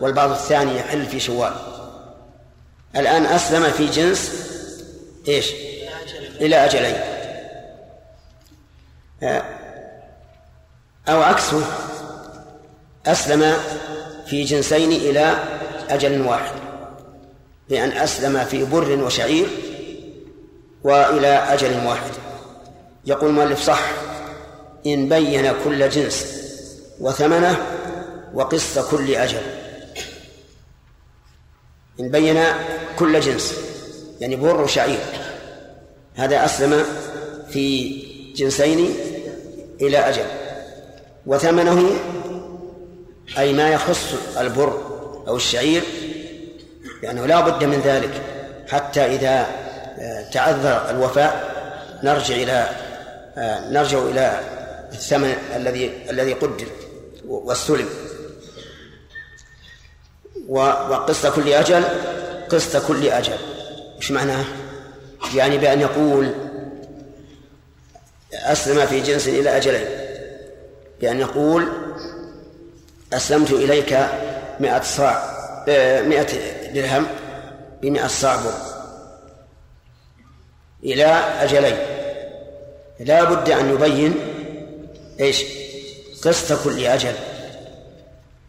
[SPEAKER 1] والبعض الثاني يحل في شوال. الآن أسلم في جنس إيش؟ إلى أجلين. آه، أو عكسه أسلم في جنسين إلى أجل واحد. بأن أسلم في بر وشعير وإلى أجل واحد. يقول المؤلف صح. إن بين كل جنس وثمنه وقسط كل أجل. إن بين كل جنس يعني بر وشعير. هذا أسلم في جنسين إلى أجل. وثمنه أي ما يخص البر أو الشعير لأنه لا بد من ذلك. حتى إذا آه، تعذر الوفاء نرجع إلى نرجع إلى الثمن الذي الذي قدر واستلم. وقسط كل أجل قسط كل أجل. إيش معناه؟ يعني بأن يقول أسلم في جنس إلى أجلين. بأن يقول أسلمت إليك مئة صاع آه، مئة درهم بمئة صاع بر إلى أجلين. لا بد أن يبين إيش؟ قسط كل أجل.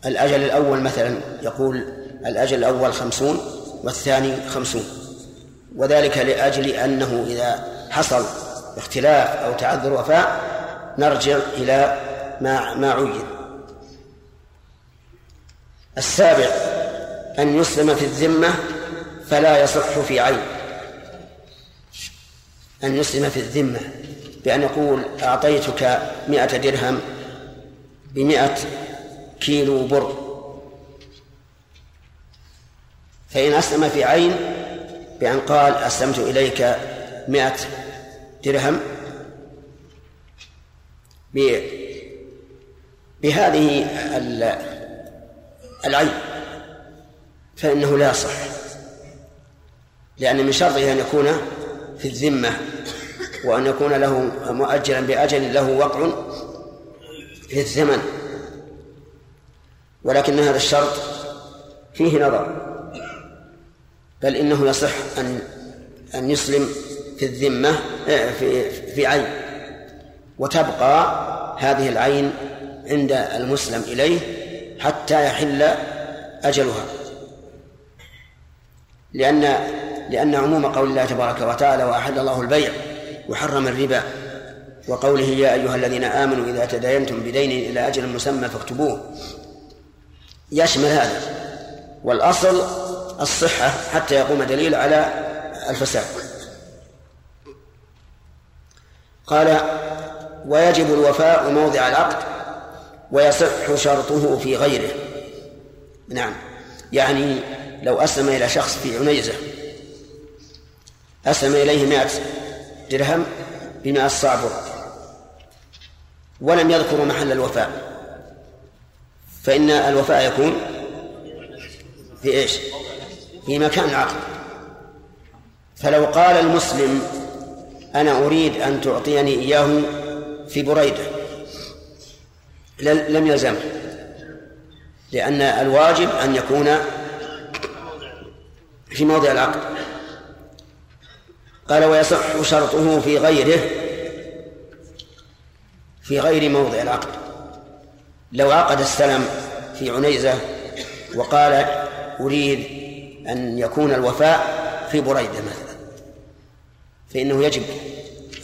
[SPEAKER 1] الأجل الأول مثلا يقول الأجل الأول خمسون والثاني خمسون. وذلك لأجل أنه إذا حصل اختلاف أو تعذر وفاء نرجع إلى ما ما عين. السابع أن يسلم في الذمة فلا يصح في عين. أن يسلم في الذمة. بأن يقول أعطيتك مئة درهم بمئة كيلو بر. فإن أسلم في عين بأن قال أسلمت إليك مئة درهم بهذه العين فإنه لا يصح لأن من شرطه أن يكون في الذمة. وأن يكون له مؤجلا بأجل له وقع في الزمن. ولكن هذا الشرط فيه نظر. بل إنه يصح أن أن يسلم في الذمة آه، في في عين. وتبقى هذه العين عند المسلم إليه حتى يحل أجلها. لأن لأن عموم قول الله تبارك وتعالى وأحل الله البيع وحرم الربا وقوله يا أيها الذين آمنوا إذا تداينتم بدين إلى أجل مسمى فاكتبوه. يشمل هذا. والأصل الصحة حتى يقوم دليل على الفساد. قال ويجب الوفاء موضع العقد ويصح شرطه في غيره. نعم. يعني لو أسلم إلى شخص في عنيزة أسلم إليه مائة درهم بمائة صعب ولم يذكر محل الوفاء. فإن الوفاء يكون في إيش؟ في مكان العقد. فلو قال المسلم أنا أريد أن تعطيني إياه في بريدة لم يلزمه. لأن الواجب أن يكون في موضع العقد. قال ويصح شرطه في غيره في غير موضع العقد. لو عقد السلم في عنيزة وقال أريد أن يكون الوفاء في بريدة مثلا فإنه يجب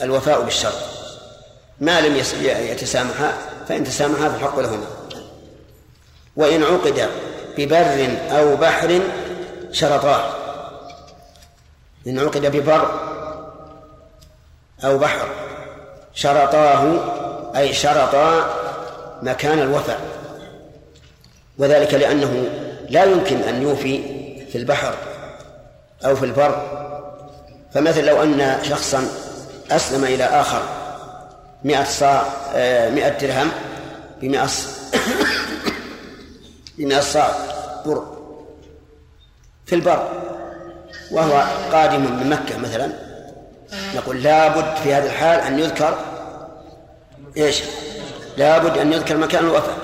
[SPEAKER 1] الوفاء بالشرط. ما لم يتسامحا فإن تسامحا فالحق لهما. وإن عقد ببر أو بحر شرطاه. إن عقد ببر أو بحر شرطاه أي شرطا مكان الوفاء. وذلك لأنه لا يمكن أن يوفي في البحر أو في البر. فمثل لو أن شخصا أسلم إلى آخر مئة صاع آه، مئة درهم بمئة بمئة صاع بر في البر وهو قادم من مكة مثلا. نقول لابد في هذه الحال أن يذكر إيش؟ لابد أن يذكر مكان الوفاء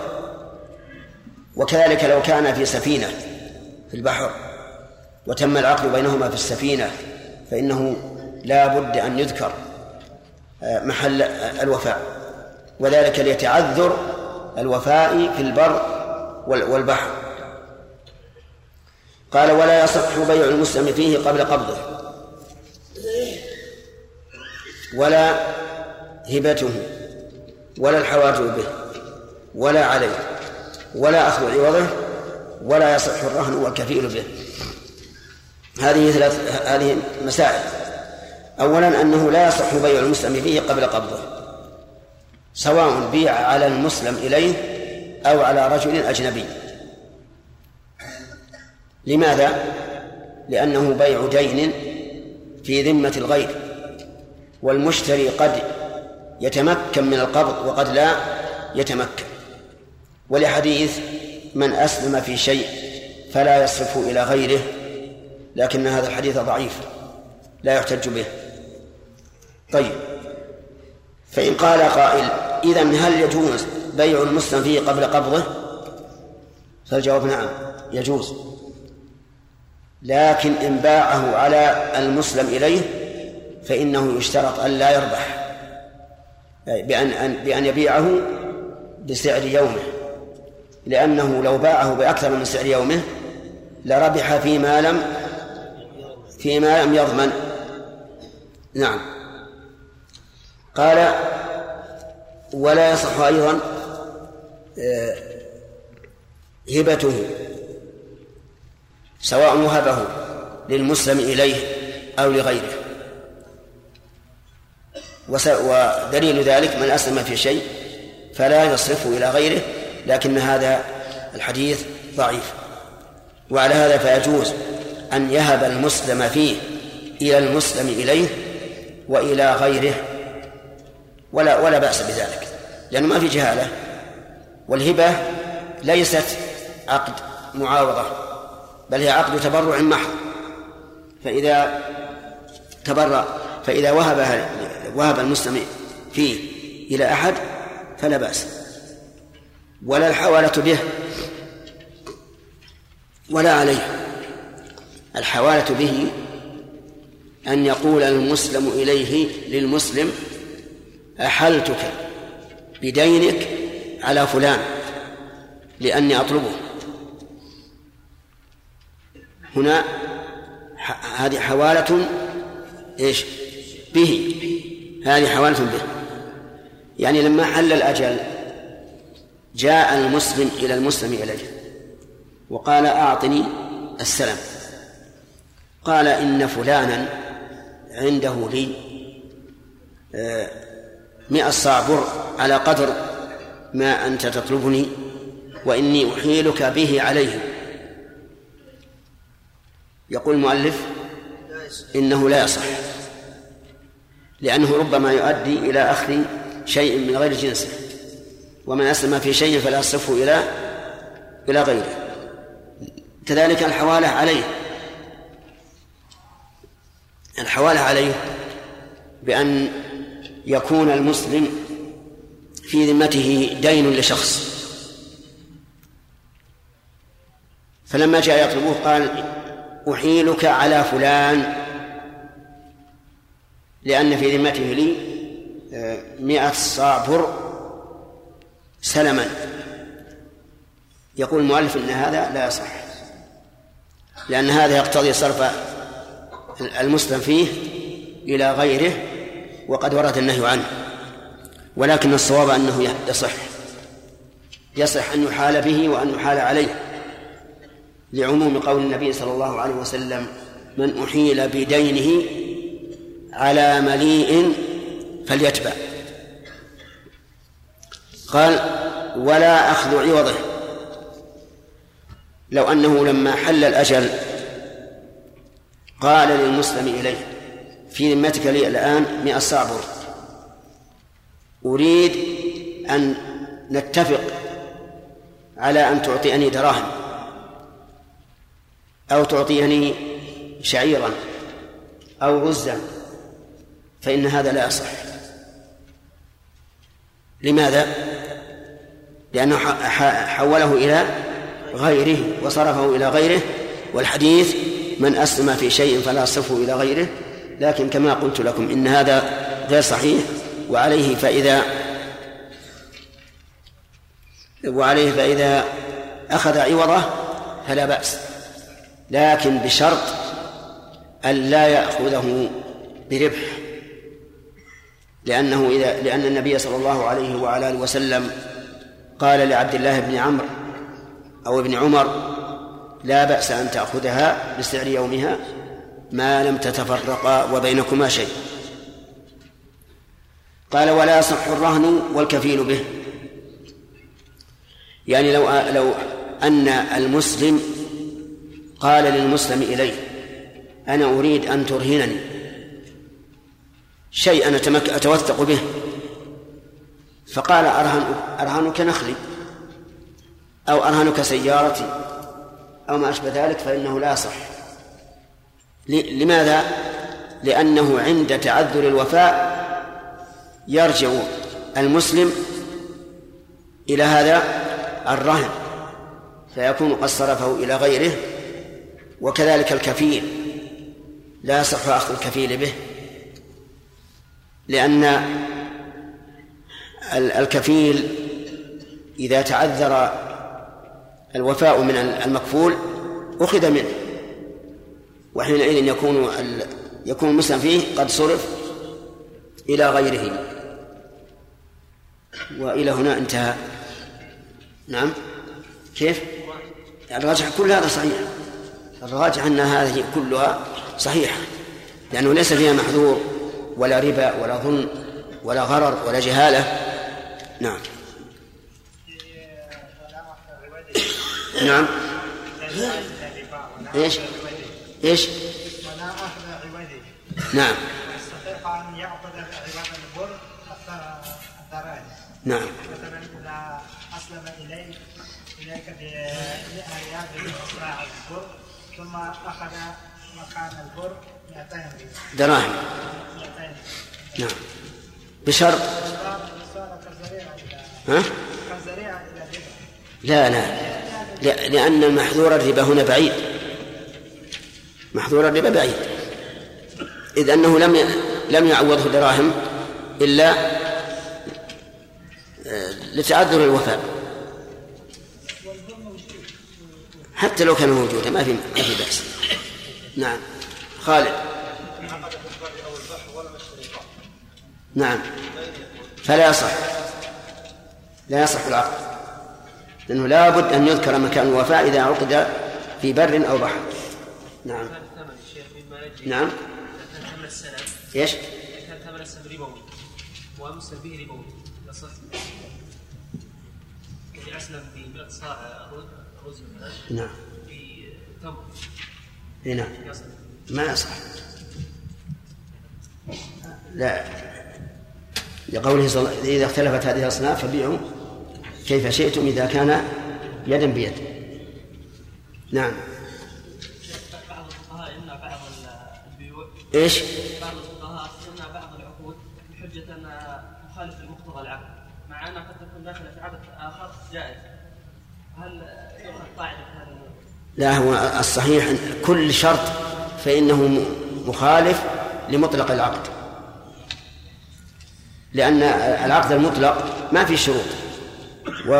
[SPEAKER 1] وكذلك لو كان في سفينة في البحر وتم العقد بينهما في السفينة فإنه لا بد أن يذكر آه، محل الوفاء. وذلك ليتعذر الوفاء في البر والبحر. قال ولا يصح بيع المسلم فيه قبل قبضه. ولا هبته ولا الحواجب به ولا عليه ولا أخذ عوضه ولا يصح الرهن والكفيل به. هذه ثلاث هذه مسائل. أولا أنه لا يصح بيع المسلم فيه قبل قبضه سواء بيع على المسلم إليه أو على رجل أجنبي. لماذا؟ لأنه بيع دين في ذمة الغير. والمشتري قد يتمكن من القبض وقد لا يتمكن. ولحديث من أسلم في شيء فلا يصرف إلى غيره لكن هذا الحديث ضعيف لا يحتج به. طيب فإن قال قائل إذا هل يجوز بيع المسلم فيه قبل قبضه؟ فالجواب نعم يجوز. لكن إن باعه على المسلم إليه فإنه يشترط أن لا يربح. بأن بأن يبيعه بسعر يومه. لأنه لو باعه بأكثر من سعر يومه لربح فيما لم فيما لم يضمن. نعم. قال ولا يصح أيضا آه، هبته سواء وهبه للمسلم إليه أو لغيره. ودليل ذلك من أسلم في شيء فلا يصرفه إلى غيره لكن هذا الحديث ضعيف. وعلى هذا فيجوز أن يهب المسلم فيه إلى المسلم إليه وإلى غيره. ولا ولا بأس بذلك لأنه ما في جهالة. والهبة ليست عقد معاوضة بل هي عقد تبرع محض. فإذا تبرع فإذا وهب وهب المسلم فيه إلى أحد فلا بأس. ولا الحوالة به ولا عليه. الحوالة به أن يقول المسلم إليه للمسلم أحلتك بدينك على فلان لأني أطلبه. هنا هذه حوالة إيش؟ به. هذه حوالة به. يعني لما حل الأجل جاء المسلم إلى المسلم إليه وقال أعطني السلام. قال إن فلانا عنده لي آه، مئة صاع بر على قدر ما أنت تطلبني وإني أحيلك به عليه. يقول المؤلف إنه لا يصح. لأنه ربما يؤدي إلى أخذ شيء من غير جنسه ومن أسلم في شيء فلا يصرفه إلى إلى غيره. كذلك الحوالة عليه. الحوالة عليه بأن يكون المسلم في ذمته دين لشخص. فلما جاء يطلبه قال أحيلك على فلان لأن في ذمته لي آه، مئة صاع بر سلما. يقول المؤلف أن هذا لا يصح لأن هذا يقتضي صرف المسلم فيه إلى غيره وقد ورد النهي عنه ولكن الصواب أنه يصح يصح أن يحال به وأن يحال عليه. لعموم قول النبي صلى الله عليه وسلم من أحيل بدينه على مليء فليتبع. قال ولا أخذ عوضه. لو أنه لما حل الأجل قال للمسلم إليه في ذمتك لي الآن مئة صعبر أريد أن نتفق على أن تعطيني دراهم أو تعطيني شعيرا أو رزا فإن هذا لا يصح. لماذا؟ لأنه حوله إلى غيره وصرفه إلى غيره والحديث من أسلم في شيء فلا يصرفه إلى غيره لكن كما قلت لكم إن هذا غير صحيح وعليه فإذا وعليه فإذا أخذ عوضه فلا بأس. لكن بشرط أن لا يأخذه بربح. لأنه إذا لأن النبي صلى الله عليه وعلى آله وسلم قال لعبد الله بن عمرو أو ابن عمر لا بأس أن تأخذها بسعر يومها ما لم تتفرقا وبينكما شيء. قال ولا يصح الرهن والكفيل به. يعني لو لو أن المسلم قال للمسلم إليه أنا أريد أن ترهنني. شيئا أتوثق به. فقال أرهن أرهنك نخلي أو أرهنك سيارتي أو ما أشبه ذلك فإنه لا يصح. لماذا؟ لأنه عند تعذر الوفاء يرجع المسلم إلى هذا الرهن فيكون قد صرفه إلى غيره وكذلك الكفيل. لا يصح أخذ الكفيل به. لأن الكفيل إذا تعذر الوفاء من المكفول أخذ منه. وحينئذ يكون يكون المسلم فيه قد صرف إلى غيره. وإلى هنا انتهى. نعم. كيف؟ الراجح كل هذا صحيح. الراجح أن هذه كلها صحيحة لأنه ليس فيها محذور. ولا ربا ولا ظلم ولا غرر ولا جهالة. نعم. نعم.
[SPEAKER 4] إيش؟ إيش؟
[SPEAKER 1] نعم.
[SPEAKER 4] أن يأخذ البر
[SPEAKER 1] نعم.
[SPEAKER 4] مثلا إذا أسلم إليك إليك بإصلاح البر ثم أخذ مكان البر 200 ريال
[SPEAKER 1] دراهم.
[SPEAKER 4] 200
[SPEAKER 1] نعم. بشرط. ها؟ لا لا. لأن محذور الربا هنا بعيد. محذور الربا بعيد. إذ أنه لم لم يعوضه دراهم إلا آه، لتعذر الوفاء. حتى لو كان موجودا ما في ما في بأس. نعم. خالد. نعم. فلا يصح. لا يصح العقد. لأنه لا بد أن يذكر مكان الوفاء إذا عقد في بر أو بحر. نعم. نعم.
[SPEAKER 5] إيش؟ كان ثمن ربوي به ربوي يصح يعني أسلم ب صاع رز مثلا
[SPEAKER 1] نعم.
[SPEAKER 5] بتمر
[SPEAKER 1] نعم. ما يصح. لا. لقوله صلى الله إذا اختلفت هذه الأصناف فبيعوا كيف شئتم إذا كان يدا بيد. نعم.
[SPEAKER 5] بعض الفقهاء بعض البيوع
[SPEAKER 1] إيش؟
[SPEAKER 5] بعض الفقهاء بعض العقود بحجة أنها مخالفة لمقتضى العقد مع أنها قد تكون داخلة في عقد آخر جائز. هل يؤخذ قاعدة هذا؟
[SPEAKER 1] لا هو الصحيح كل شرط فإنه مخالف لمطلق العقد. لأن العقد المطلق ما فيه شروط و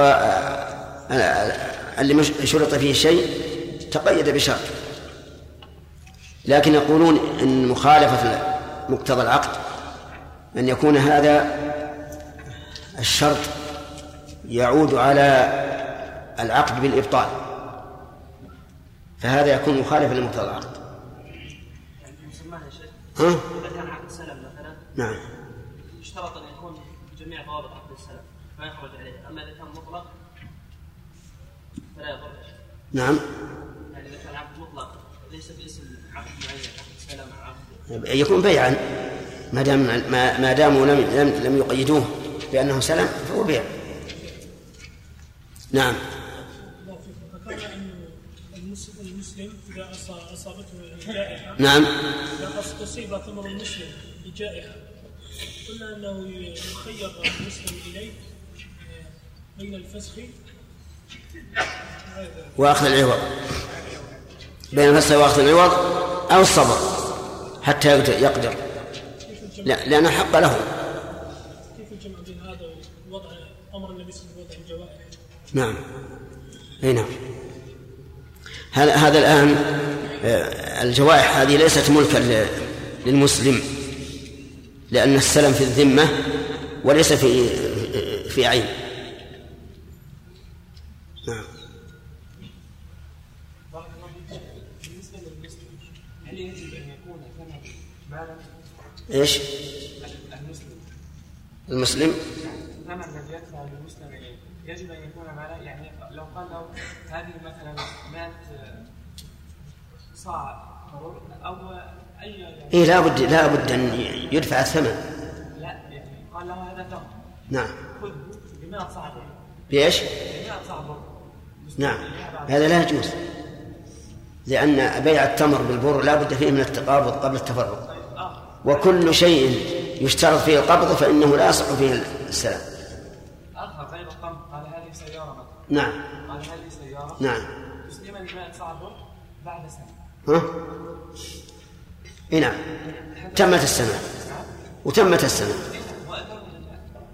[SPEAKER 1] اللي مش- شرط فيه شيء تقيد بشرط. لكن يقولون إن مخالفة مقتضى العقد أن يكون هذا الشرط يعود على العقد بالإبطال. فهذا يكون مخالفا لمقتضى العقد.
[SPEAKER 5] يعني
[SPEAKER 1] ها؟
[SPEAKER 5] كان عقد سلم مثلا
[SPEAKER 1] نعم.
[SPEAKER 5] يشترط أن يكون بجميع ضوابط عقد السلم ما يخرج عليه. أما إذا كان مطلق فلا يضر.
[SPEAKER 1] نعم.
[SPEAKER 5] يعني إذا كان عقد مطلق ليس باسم عقد معين عقد سلم عقد
[SPEAKER 1] يكون بيعا. ما دام ما ما داموا لم لم لم يقيدوه بأنه سلم فهو بيع. نعم
[SPEAKER 6] ذكرنا أن المسلم المسلم إذا أصا-
[SPEAKER 1] نعم.
[SPEAKER 6] أص- أصيب ثمر المسلم بجائحة قلنا أنه يخير المسلم إليه بين الفسخ
[SPEAKER 1] وأخذ العوض. بين الفسخ وأخذ العوض أو الصبر حتى يقدر, يقدر. لا لأن الحق له.
[SPEAKER 6] كيف الجمع بين هذا ووضع أمر النبي صلى الله عليه وسلم الجوائح
[SPEAKER 1] نعم. أي نعم. هذا آه، الجوائح هذه ليست ملكا للمسلم لأن السلم في الذمة وليس في في عين. نعم.
[SPEAKER 5] بالنسبة للمسلم هل يجب أن يكون ثمن مالا
[SPEAKER 1] إيش؟
[SPEAKER 5] المسلم؟
[SPEAKER 1] المسلم؟
[SPEAKER 5] ثمن الذي يدفع للمسلم إليه يجب أن يكون مالا يعني لو قال له هذه مثلا مات صاع مرور أو أي يعني
[SPEAKER 1] اي لابد لابد أن يدفع الثمن.
[SPEAKER 5] لا يعني قال له هذا تمر
[SPEAKER 1] نعم.
[SPEAKER 5] خذه ب 100 صاع
[SPEAKER 1] بإيش؟
[SPEAKER 5] ب 100 صاع
[SPEAKER 1] نعم. هذا لا يجوز. لأن بيع التمر بالبر لا بد فيه من التقابض قبل التفرق وكل شيء يشترط فيه القبض فإنه لا يصح فيه السلام.
[SPEAKER 5] آخر غير القمح قال هذه سيارة.
[SPEAKER 1] نعم.
[SPEAKER 5] قال هذه سيارة.
[SPEAKER 1] نعم.
[SPEAKER 5] تسليما ب 100 صاع بعد سنة.
[SPEAKER 1] ها؟ إي نعم تمت السنة وتمت السنة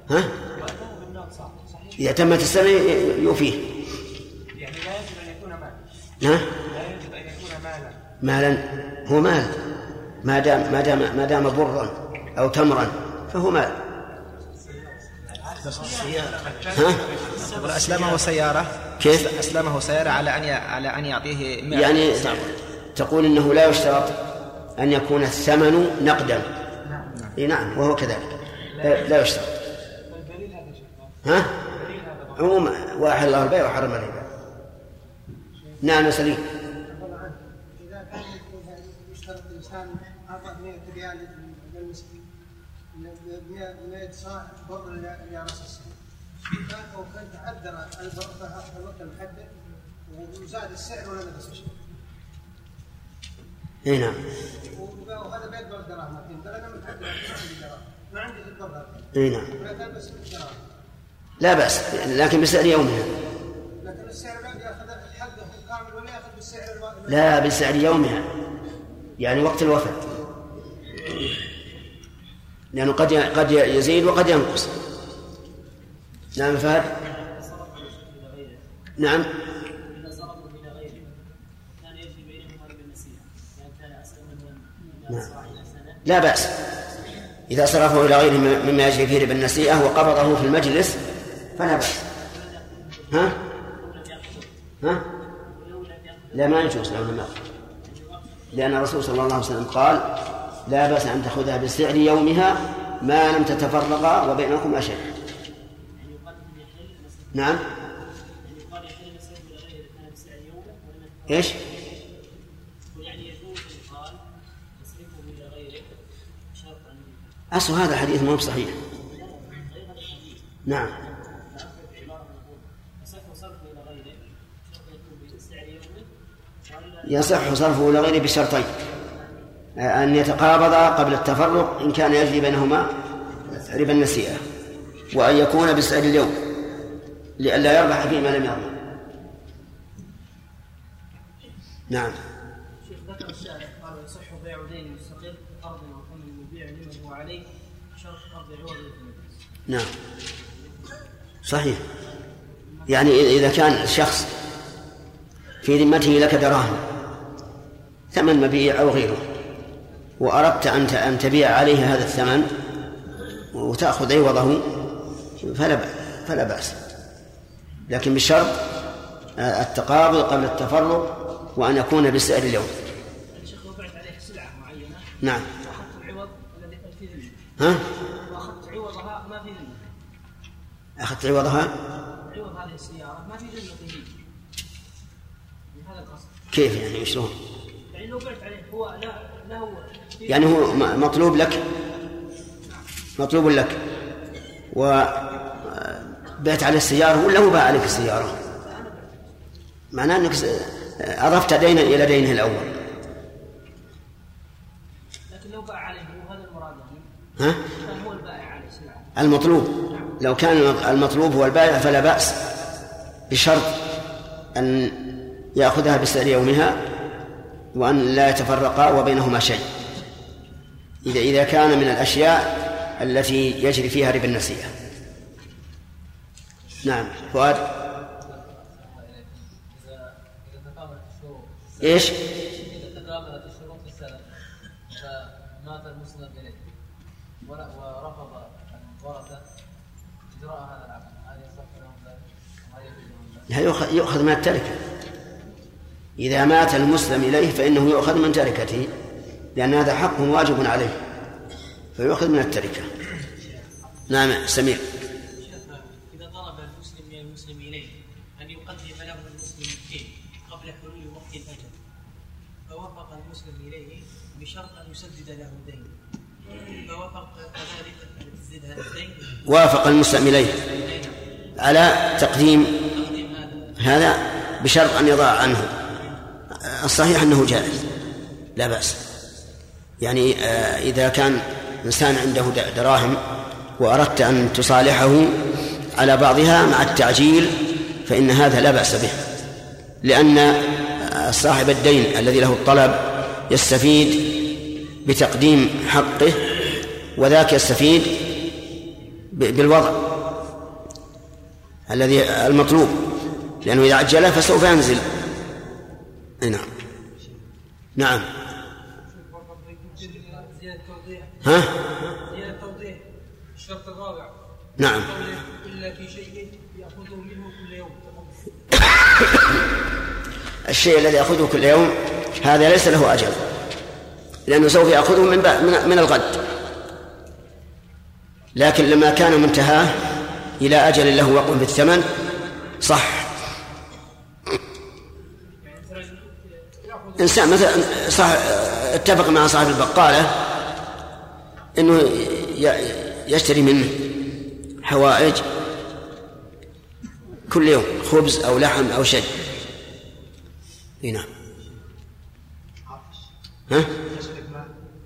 [SPEAKER 1] ها؟ إذا تمت السنة يوفيه
[SPEAKER 4] يعني لا يجب ان يكون مالا
[SPEAKER 1] نعم
[SPEAKER 4] لا يجب ان يكون مالا
[SPEAKER 1] مالا هو مال ما دام ما دام ما دام برا أو تمرا فهو مال ها؟
[SPEAKER 7] أسلمه سيارة
[SPEAKER 1] كيف؟
[SPEAKER 7] أسلمه سيارة على أن. على أن يعطيه 100
[SPEAKER 1] يعني. تقول إنه لا يشترط أن يكون الثمن نقدا. إي نعم وهو كذلك. لا, يشترط. ها؟ عموما واحد الله البيع وحرم الربا. نعم يا سليم.
[SPEAKER 8] يشترط الإنسان أعطى 100 ريال للمسكين 100 صاع بر تعذر المحدد وزاد السعر
[SPEAKER 1] إي نعم.
[SPEAKER 8] وهذا أنا ما عندي
[SPEAKER 1] إي نعم. لا بأس لكن بسعر يومها
[SPEAKER 8] لكن السعر بعد ياخذ حقه كامل ولا ياخذ
[SPEAKER 1] لا بسعر يومها يعني وقت الوفاة لأنه قد قد يزيد وقد ينقص. نعم فهد؟ نعم
[SPEAKER 5] إذا صرفوا إلى غيره كان يجري بينهم هذا بالنسيئة يعني كان أسلم من
[SPEAKER 1] نعم.
[SPEAKER 5] صاع إلى سنة
[SPEAKER 1] لا بأس. إذا صرفه إلى غيره مما يجري فيه ربا النسيئة وقبضه في المجلس فلا بأس. ها؟ ها؟ لا ما يجوز لو لم لأن الرسول صلى الله عليه وسلم قال لا بأس أن تأخذها بسعر يومها ما لم تتفرقا وبينكما شيء. نعم.
[SPEAKER 5] قال يحل مسيره إلى غيره إذا كان بسعر يومه ولم يتفرق.
[SPEAKER 1] إيش؟
[SPEAKER 5] يعني يجوز إن قال يصرفه إلى غيره شرط أن
[SPEAKER 1] أصل هذا الحديث ما هو صحيح. نعم.
[SPEAKER 5] يصح صرفه إلى غيره شرط يكون بسعر يومه وإلا
[SPEAKER 1] يصح صرفه إلى غيره بشرطين. أن يتقابضا قبل التفرق إن كان يجري بينهما ربا النسيئة وأن يكون بسعر اليوم. لئلا يربح فيما لم يضمن نعم
[SPEAKER 5] شيخ ذكر الشارع قال يصح بيع دين مستقل أرض أو ثمن يبيع لمن هو عليه شرط أرض عوض المجلس
[SPEAKER 1] نعم. صحيح. يعني إذا كان شخص في ذمته لك دراهم ثمن مبيع أو غيره وأردت أن أن تبيع عليه هذا الثمن وتأخذ عوضه فلا فلا بأس. لكن بشرط آه، التقابض قبل التفرق وأن يكون بسعر اليوم.
[SPEAKER 5] الشيخ وقعت عليه سلعة معينة.
[SPEAKER 1] نعم. ها
[SPEAKER 5] وأخذت عوضها ما في ذمه
[SPEAKER 1] أخذت عوضها؟
[SPEAKER 5] عوض هذه السيارة ما في من هذا القصد.
[SPEAKER 1] كيف يعني؟ شلون
[SPEAKER 5] يعني لو بعت عليه هو لا له
[SPEAKER 1] يعني هو مطلوب لك؟ مطلوب لك. و بعت عليه السيارة ولا هو باع عليك السيارة؟ معناه أنك أضفت دينا إلى دينه الأول.
[SPEAKER 5] لكن لو باع عليه هو هذا المراد يعني؟
[SPEAKER 1] ها؟
[SPEAKER 5] هو البائع عليه؟ سلعة
[SPEAKER 1] المطلوب. لو كان المطلوب هو البائع فلا بأس بشرط أن يأخذها بسعر يومها وأن لا يتفرقا وبينهما شيء. إذا إذا كان من الأشياء التي يجري فيها ربا النسيئة نعم. فؤاد؟ إيش؟
[SPEAKER 9] إذا تكاملت الشروط في السلف فمات المسلم إليه ور- ورفض الورثة إجراء هذا العقد هل يصح لهم ذلك؟ وهل
[SPEAKER 1] هل يؤخذ- من التركة. إذا مات المسلم إليه فإنه يؤخذ من تركته لأن هذا حق واجب عليه فيؤخذ من التركة. نعم سمير
[SPEAKER 5] إذا طلب المسلم من المسلم إليه أن يقدم له المسلم الدين قبل حلول وقت الأجل فوافق المسلم إليه بشرط أن يسدد له الدين. فوافق كذلك أن تسدد هذا الدين؟
[SPEAKER 1] وافق المسلم إليه. على تقديم
[SPEAKER 5] تقديم هذا
[SPEAKER 1] بشرط أن يضاع عنه. الصحيح أنه جائز. لا بأس. يعني آه، إذا كان إنسان عنده دراهم وأردت أن تصالحه على بعضها مع التعجيل فإن هذا لا بأس به. لأن آه، صاحب الدين الذي له الطلب يستفيد بتقديم حقه وذاك يستفيد بالوضع الذي المطلوب. لأنه إذا عجله فسوف ينزل. نعم. نعم. ها؟
[SPEAKER 5] زيادة توضيح الشرط الرابع
[SPEAKER 1] نعم. الشيء الذي يأخذه كل يوم هذا ليس له أجل. لأنه سوف يأخذه من, من الغد. لكن لما كان منتهاه إلى أجل له وقف بالثمن صح. إنسان مثلا صح اتفق مع صاحب البقالة أنه يشتري منه حوائج كل يوم خبز أو لحم أو شيء. نعم. ها؟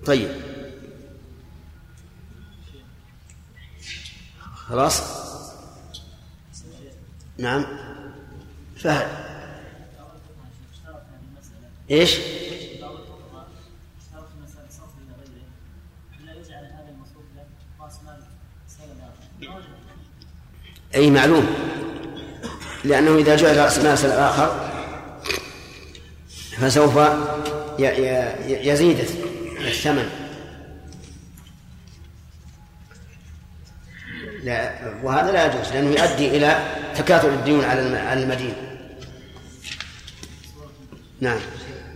[SPEAKER 1] طيب. خلاص؟ نعم. فهد. إيش؟ أي معلوم. لأنه إذا جعل رأس مال سلف آخر فسوف يزيد الثمن. لا وهذا لا يجوز لأنه يؤدي إلى تكاثر الديون على المدين. نعم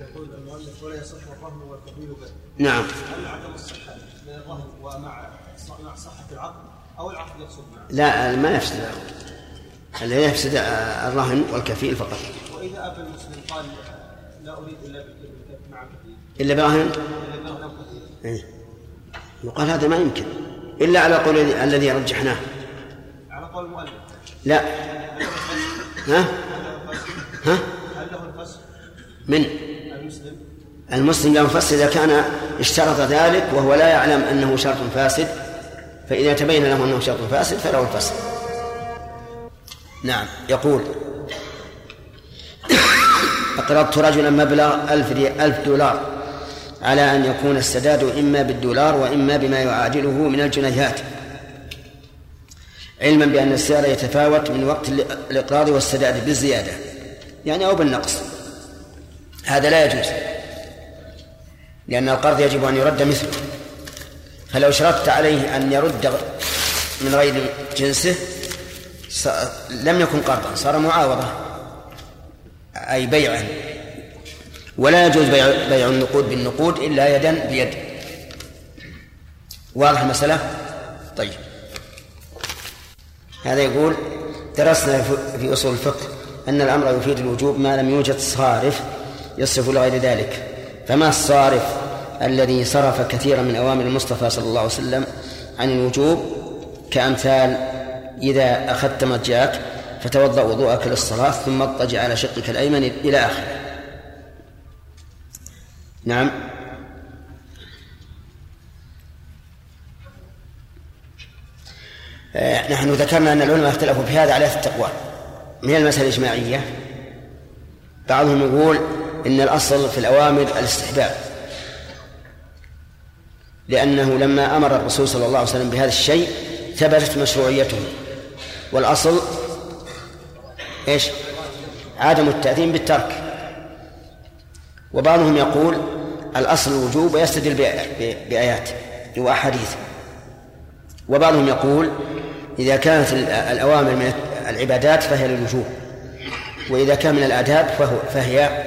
[SPEAKER 8] يقول المؤلف ولا يصح الرهن والقبيل به
[SPEAKER 1] نعم.
[SPEAKER 8] هل عدم الصحة من الرهن ومع مع صحة العقد أو العقد يقصد معه؟
[SPEAKER 1] لا ما يفسد. العقد. الذي يفسد الرهن والكفيل فقط.
[SPEAKER 8] وإذا أبى المسلم قال لا أريد إلا بالكفر مع كفيل
[SPEAKER 1] إلا برهن؟
[SPEAKER 8] إلا برهن أو كفيل.
[SPEAKER 1] يقال هذا ما يمكن. إلا على قول الذي- الذي رجحناه.
[SPEAKER 8] على قول المؤلف
[SPEAKER 1] لا. ها؟ ها؟
[SPEAKER 8] هل له الفسخ؟
[SPEAKER 1] من؟
[SPEAKER 8] المسلم.
[SPEAKER 1] المسلم له فسد إذا كان اشترط ذلك وهو لا يعلم أنه شرط فاسد فإذا تبين له أنه شرط فاسد فله الفسد نعم يقول أقرضت رجلا مبلغ ألف, ألف دولار على أن يكون السداد إما بالدولار وإما بما يعادله من الجنيهات. علما بأن السعر يتفاوت من وقت الإقراض والسداد بالزيادة يعني أو بالنقص. هذا لا يجوز. لأن القرض يجب أن يرد مثله. فلو شرطت عليه أن يرد من غير جنسه لم يكن قرضا صار معاوضة أي بيعا. ولا يجوز بيع, بيع النقود بالنقود إلا يدا بيد. واضح المسألة؟ طيب. هذا يقول درسنا في أصول الفقه أن الأمر يفيد الوجوب ما لم يوجد صارف يصرف لغير ذلك. فما الصارف الذي صرف كثيرا من أوامر المصطفى صلى الله عليه وسلم عن الوجوب كأمثال إذا أخذت مضجعك فتوضأ وضوءك للصلاة ثم اضطجع على شقك الأيمن إلى آخره. نعم. آه، نحن ذكرنا أن العلماء اختلفوا في هذا على ثلاثة أقوال. من المسألة الإجماعية بعضهم يقول إن الأصل في الأوامر الاستحباب. لأنه لما أمر الرسول صلى الله عليه وسلم بهذا الشيء ثبتت مشروعيته. والأصل إيش؟ عدم التأثيم بالترك. وبعضهم يقول الأصل الوجوب ويستدل بآ- بآيات وأحاديث وبعضهم يقول إذا كانت ال- الأوامر من العبادات فهي للوجوب. وإذا كان من الآداب فهو فهي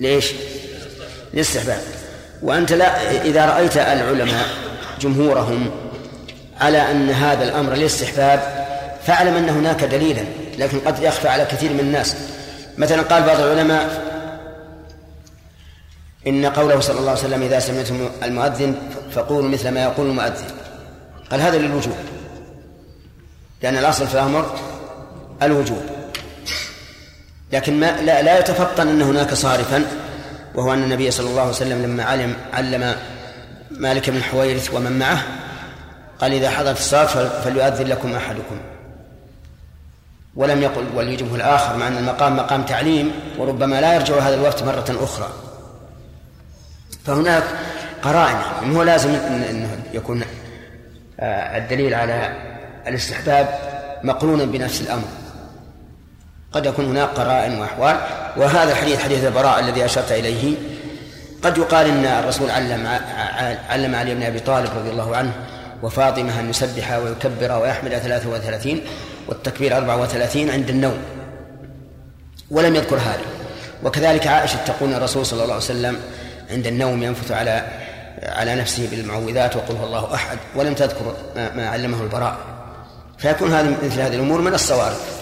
[SPEAKER 1] ليش؟ للاستحباب وأنت لا إذا رأيت العلماء جمهورهم على أن هذا الأمر للاستحباب فاعلم أن هناك دليلا لكن قد يخفى على كثير من الناس. مثلا قال بعض العلماء إن قوله صلى الله عليه وسلم إذا سمعتم المؤذن فقولوا مثل ما يقول المؤذن. قال هذا للوجوب لأن الأصل في الأمر الوجوب. لكن ما لا, لا يتفطن أن هناك صارفا وهو أن النبي صلى الله عليه وسلم لما علم علم مالك بن حويرث ومن معه قال إذا حضرت الصلاة فليؤذن لكم أحدكم. ولم يقل وليجبه الآخر مع أن المقام مقام تعليم وربما لا يرجع هذا الوقت مرة أخرى. فهناك قرائن هو لازم إنه يكون آه، الدليل على الاستحباب مقرونا بنفس الأمر. قد يكون هناك قرائن وأحوال وهذا الحديث حديث البراء الذي أشرت إليه. قد يقال إن الرسول علم علم علي بن أبي طالب رضي الله عنه وفاطمة أن يسبح ويكبر ويحمد 33 والتكبير 34 عند النوم. ولم يذكر هذا. وكذلك عائشة تقول الرسول صلى الله عليه وسلم عند النوم ينفث على على نفسه بالمعوذات وقل هو الله أحد ولم تذكر ما علمه البراء. فيكون هذا مثل هذه الأمور من الصوارف.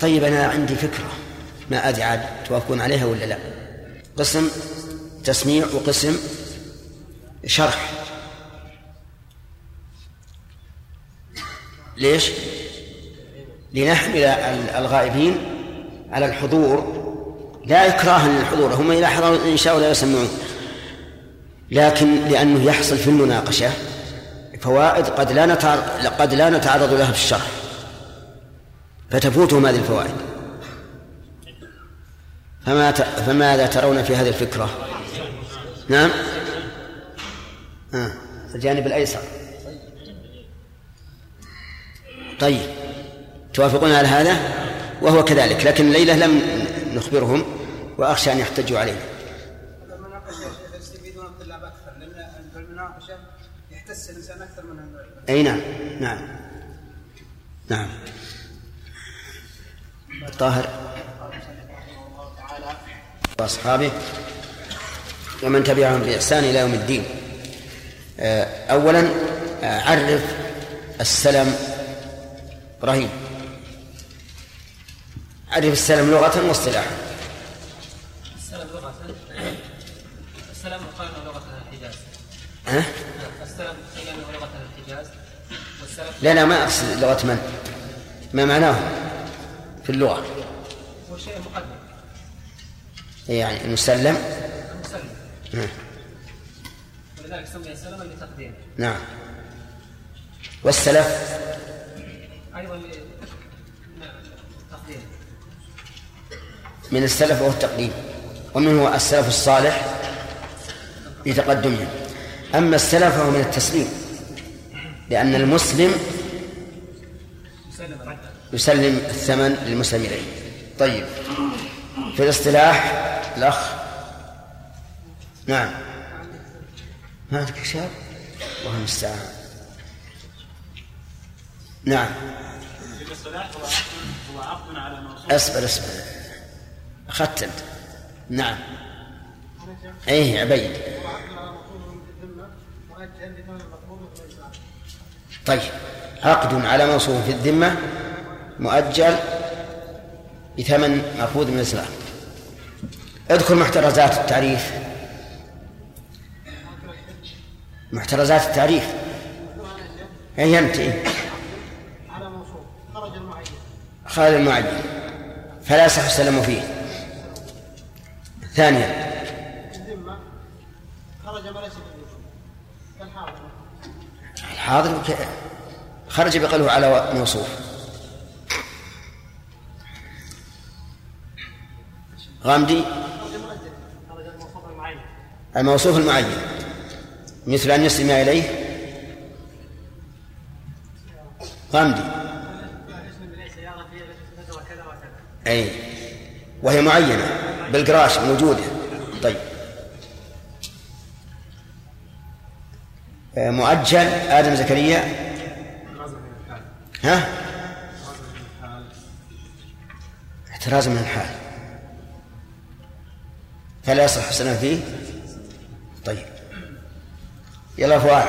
[SPEAKER 1] طيب أنا عندي فكرة. ما أدري عاد توافقون عليها ولا لا. قسم تسميع وقسم شرح. ليش؟ لنحمل الغائبين على الحضور. لا إكراه للحضور هم إذا حضروا إن شاء الله يسمعون. لكن لأنه يحصل في المناقشة فوائد قد لا قد لا نتعرض لها في الشرح فتفوتهم هذه الفوائد. فما ت... فماذا ترون في هذه الفكرة؟ نعم؟ آه. الجانب الأيسر. طيب توافقون على هذا؟ وهو كذلك لكن الليلة لم نخبرهم وأخشى أن يحتجوا علينا
[SPEAKER 8] يستفيدون الطلاب أكثر لأن المناقشة يحتس الإنسان أكثر من
[SPEAKER 1] أي نعم. نعم. نعم. طاهر. وأصحابه. ومن تبعهم بإحسان إلى يوم الدين. آه، أولا آه، عرف السلم إبراهيم. عرف السلم لغة واصطلاحا.
[SPEAKER 9] السلام لغة. السلام قال لغة الحجاز.
[SPEAKER 1] ها؟
[SPEAKER 9] السلام قيل لغة الحجاز والسلام
[SPEAKER 1] لا لا ما أقصد لغة من؟ ما معناه في اللغة؟
[SPEAKER 9] هو شيء مقدم.
[SPEAKER 1] يعني المسلم؟
[SPEAKER 9] المسلم.
[SPEAKER 1] نعم.
[SPEAKER 9] ولذلك سمي سلما لتقديمه
[SPEAKER 1] نعم. والسلف؟
[SPEAKER 9] أيضا ل- تقديمه
[SPEAKER 1] من السلف وهو التقديم. ومنه السلف الصالح لتقدمه. أما السلف فهو من التسليم. لأن المسلم
[SPEAKER 9] مسلم
[SPEAKER 1] يسلم الثمن للمسلم إليه. طيب. في الاصطلاح الأخ. نعم. ما عندك كتاب. الله المستعان. نعم.
[SPEAKER 10] في الاصطلاح هو هو على
[SPEAKER 1] اصبر اصبر. أخذت أنت. نعم. يا عبيد. طيب. عقد على موصوف في الذمة مؤجل بثمن مأخوذ من الإسلام. اذكر محترزات التعريف. محترزات التعريف؟
[SPEAKER 8] على موصوف. خرج المعين.
[SPEAKER 1] فلا يصح السلام فيه. ثانيا
[SPEAKER 8] الذمة خرج ما ليس بالذمة كالحاضر
[SPEAKER 1] الحاضر ك- خرج بقلبه على موصوف. غامدي؟
[SPEAKER 8] الموصوف المعين.
[SPEAKER 1] مثل أن يسلم إليه. غامدي. أي وهي معينة بالقراش موجودة. مؤجل. آدم زكريا. ها؟ احتراز من الحال. فلا يصح السلام فيه؟ طيب. يلا فؤاد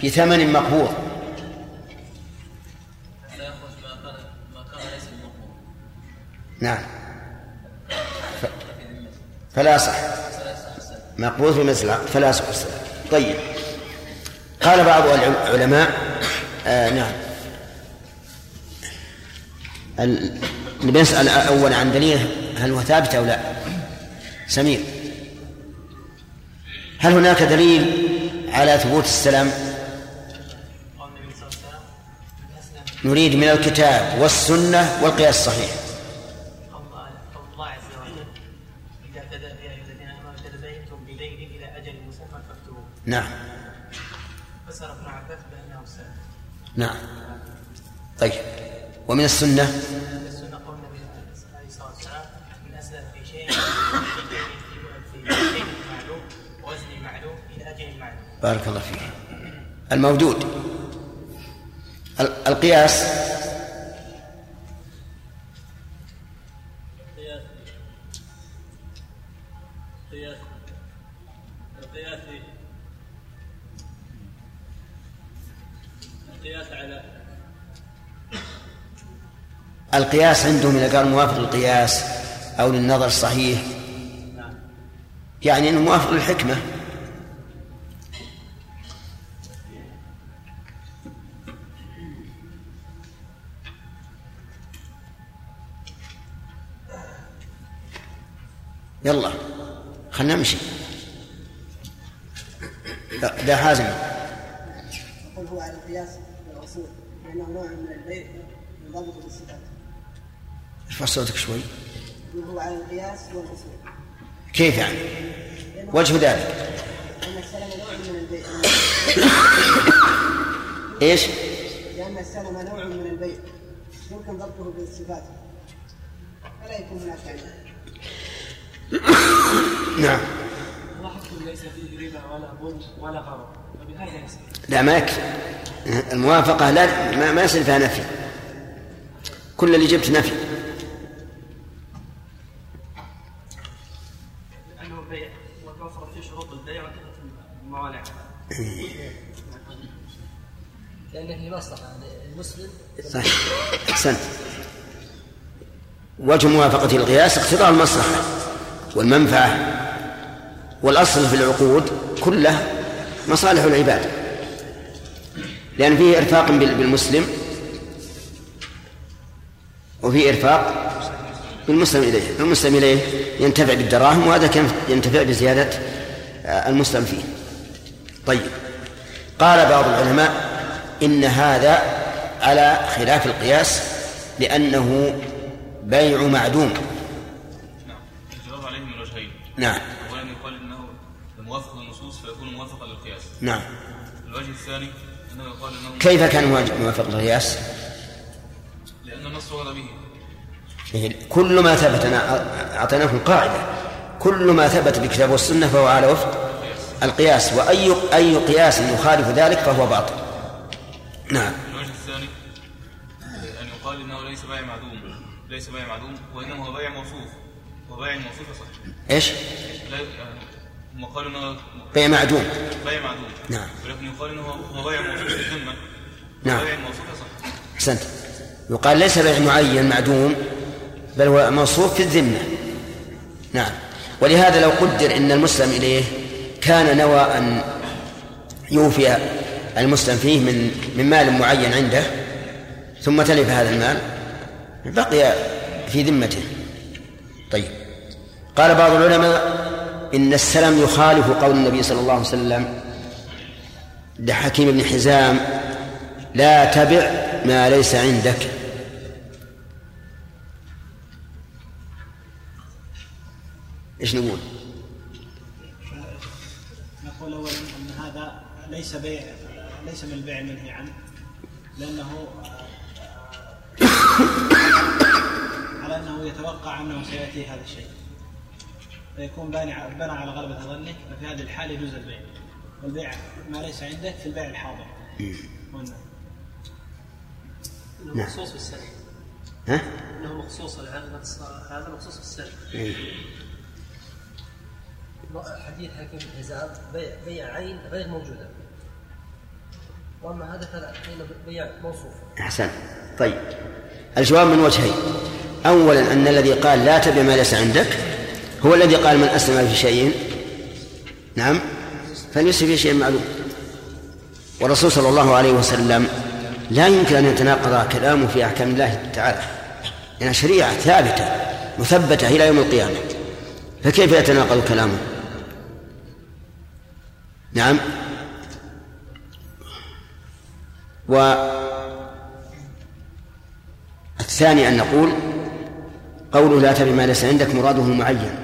[SPEAKER 1] في ثمن مقبوض. نعم. فلا صح مقبوض في مثل فلا السلام طيب. قال بعض العلماء آه نعم. ال... نبي نسأل أولا عن دليل هل هو ثابت أو لا. سمير. هل هناك دليل على ثبوت السلام؟ نريد من الكتاب والسنة والقياس الصحيح.
[SPEAKER 5] قول معلوم إلى أجل معلوم
[SPEAKER 1] بارك الله فيك. المودود. ال- القياس؟
[SPEAKER 10] القياس على
[SPEAKER 1] القياس عندهم إذا قال موافق للقياس أو للنظر الصحيح. يعني أنه موافق للحكمة. يلا خلنا نمشي. لا ده حازم. صوتك شوي.
[SPEAKER 8] يقول هو على القياس والأصول
[SPEAKER 1] كيف يعني؟ وجه ذلك.
[SPEAKER 8] لأن السلم نوع من البيع
[SPEAKER 1] إيش؟
[SPEAKER 8] لأن السلم نوع من البيع يمكن ضبطه بالصفات فلا يكون هناك
[SPEAKER 1] نعم.
[SPEAKER 6] وحكم ليس فيه ربا ولا بن ولا غرض
[SPEAKER 1] لا ما يكفي. الموافقة لا ما يصير فيها نفي. كل اللي جبت نفي.
[SPEAKER 9] لأن في مصلحة المسلم.
[SPEAKER 1] صح أحسنت. وجه موافقة القياس اقتضاء المصلحة والمنفعة والأصل في العقود كلها مصالح العباد. لأن فيه إرفاق بال- بالمسلم وفيه إرفاق بالمسلم إليه. المسلم إليه ينتفع بالدراهم وهذا كان ينتفع بزيادة آه، المسلم فيه. طيب. قال بعض العلماء إن هذا على خلاف القياس لأنه بيع معدوم.
[SPEAKER 2] نعم. الجواب عليه من وجهين
[SPEAKER 1] نعم
[SPEAKER 2] اولا يقال إنه موافق للنصوص فيكون موافقا للقياس.
[SPEAKER 1] نعم.
[SPEAKER 2] الوجه الثاني إنه يقال إنه
[SPEAKER 1] كيف كان موافق للقياس؟
[SPEAKER 2] لأن النص ورد به.
[SPEAKER 1] يعني كل ما ثبت أنا أعطيناكم قاعدة. كل ما ثبت بالكتاب والسنة فهو على وفق القياس. وأي أي قياس يخالف ذلك فهو باطل. نعم.
[SPEAKER 2] الوجه الثاني أن يقال إنه ليس بيع معدوم ليس بيع معدوم وإنما هو بيع موصوف وبيع الموصوف صح
[SPEAKER 1] إيش؟
[SPEAKER 2] لا هم قالوا إنه
[SPEAKER 1] بيع معدوم.
[SPEAKER 2] بيع معدوم.
[SPEAKER 1] نعم.
[SPEAKER 2] ولكن يقال إنه هو بيع موصوف في الذمة.
[SPEAKER 1] نعم.
[SPEAKER 2] بيع الموصوف صح
[SPEAKER 1] أحسنت. يقال ليس بيع معين معدوم بل هو موصوف في الذمة. نعم. ولهذا لو قدر أن المسلم إليه كان نوى أن يوفي المسلم فيه من من مال معين عنده ثم تلف هذا المال بقي في ذمته. طيب. قال بعض العلماء إن السلم يخالف قول النبي صلى الله عليه وسلم لحكيم بن حزام لا تبع ما ليس عندك. إيش نقول؟
[SPEAKER 11] نقول اولا إن هذا ليس بيع. ليس من البيع المنهي عنه لأنه على أنه يتوقع أنه سيأتي هذا الشيء فيكون باني بنى على غلبة ظنه ففي هذه الحال يجوز البيع والبيع ما ليس عندك في البيع الحاضر.
[SPEAKER 5] إنه
[SPEAKER 1] نعم.
[SPEAKER 5] مخصوص بالسلم
[SPEAKER 1] ها؟
[SPEAKER 5] إنه مخصوص هذا هذا مخصوص بالسلم
[SPEAKER 1] إيه.
[SPEAKER 9] حديث حكيم بن حزام بيع بيع عين غير موجودة وأما هذا فلا بيع موصوف.
[SPEAKER 1] أحسن. طيب. الجواب من وجهين. أولا أن الذي قال لا تبع ما ليس عندك هو الذي قال من أسلم في شيء. نعم. فليس في شيء معلوم. والرسول صلى الله عليه وسلم لا يمكن أن يتناقض كلامه في أحكام الله تعالى. لأنها شريعة ثابتة مثبتة إلى يوم القيامة. فكيف يتناقض كلامه؟ نعم. والثاني أن نقول قوله لا تبع ما ليس عندك مراده معين.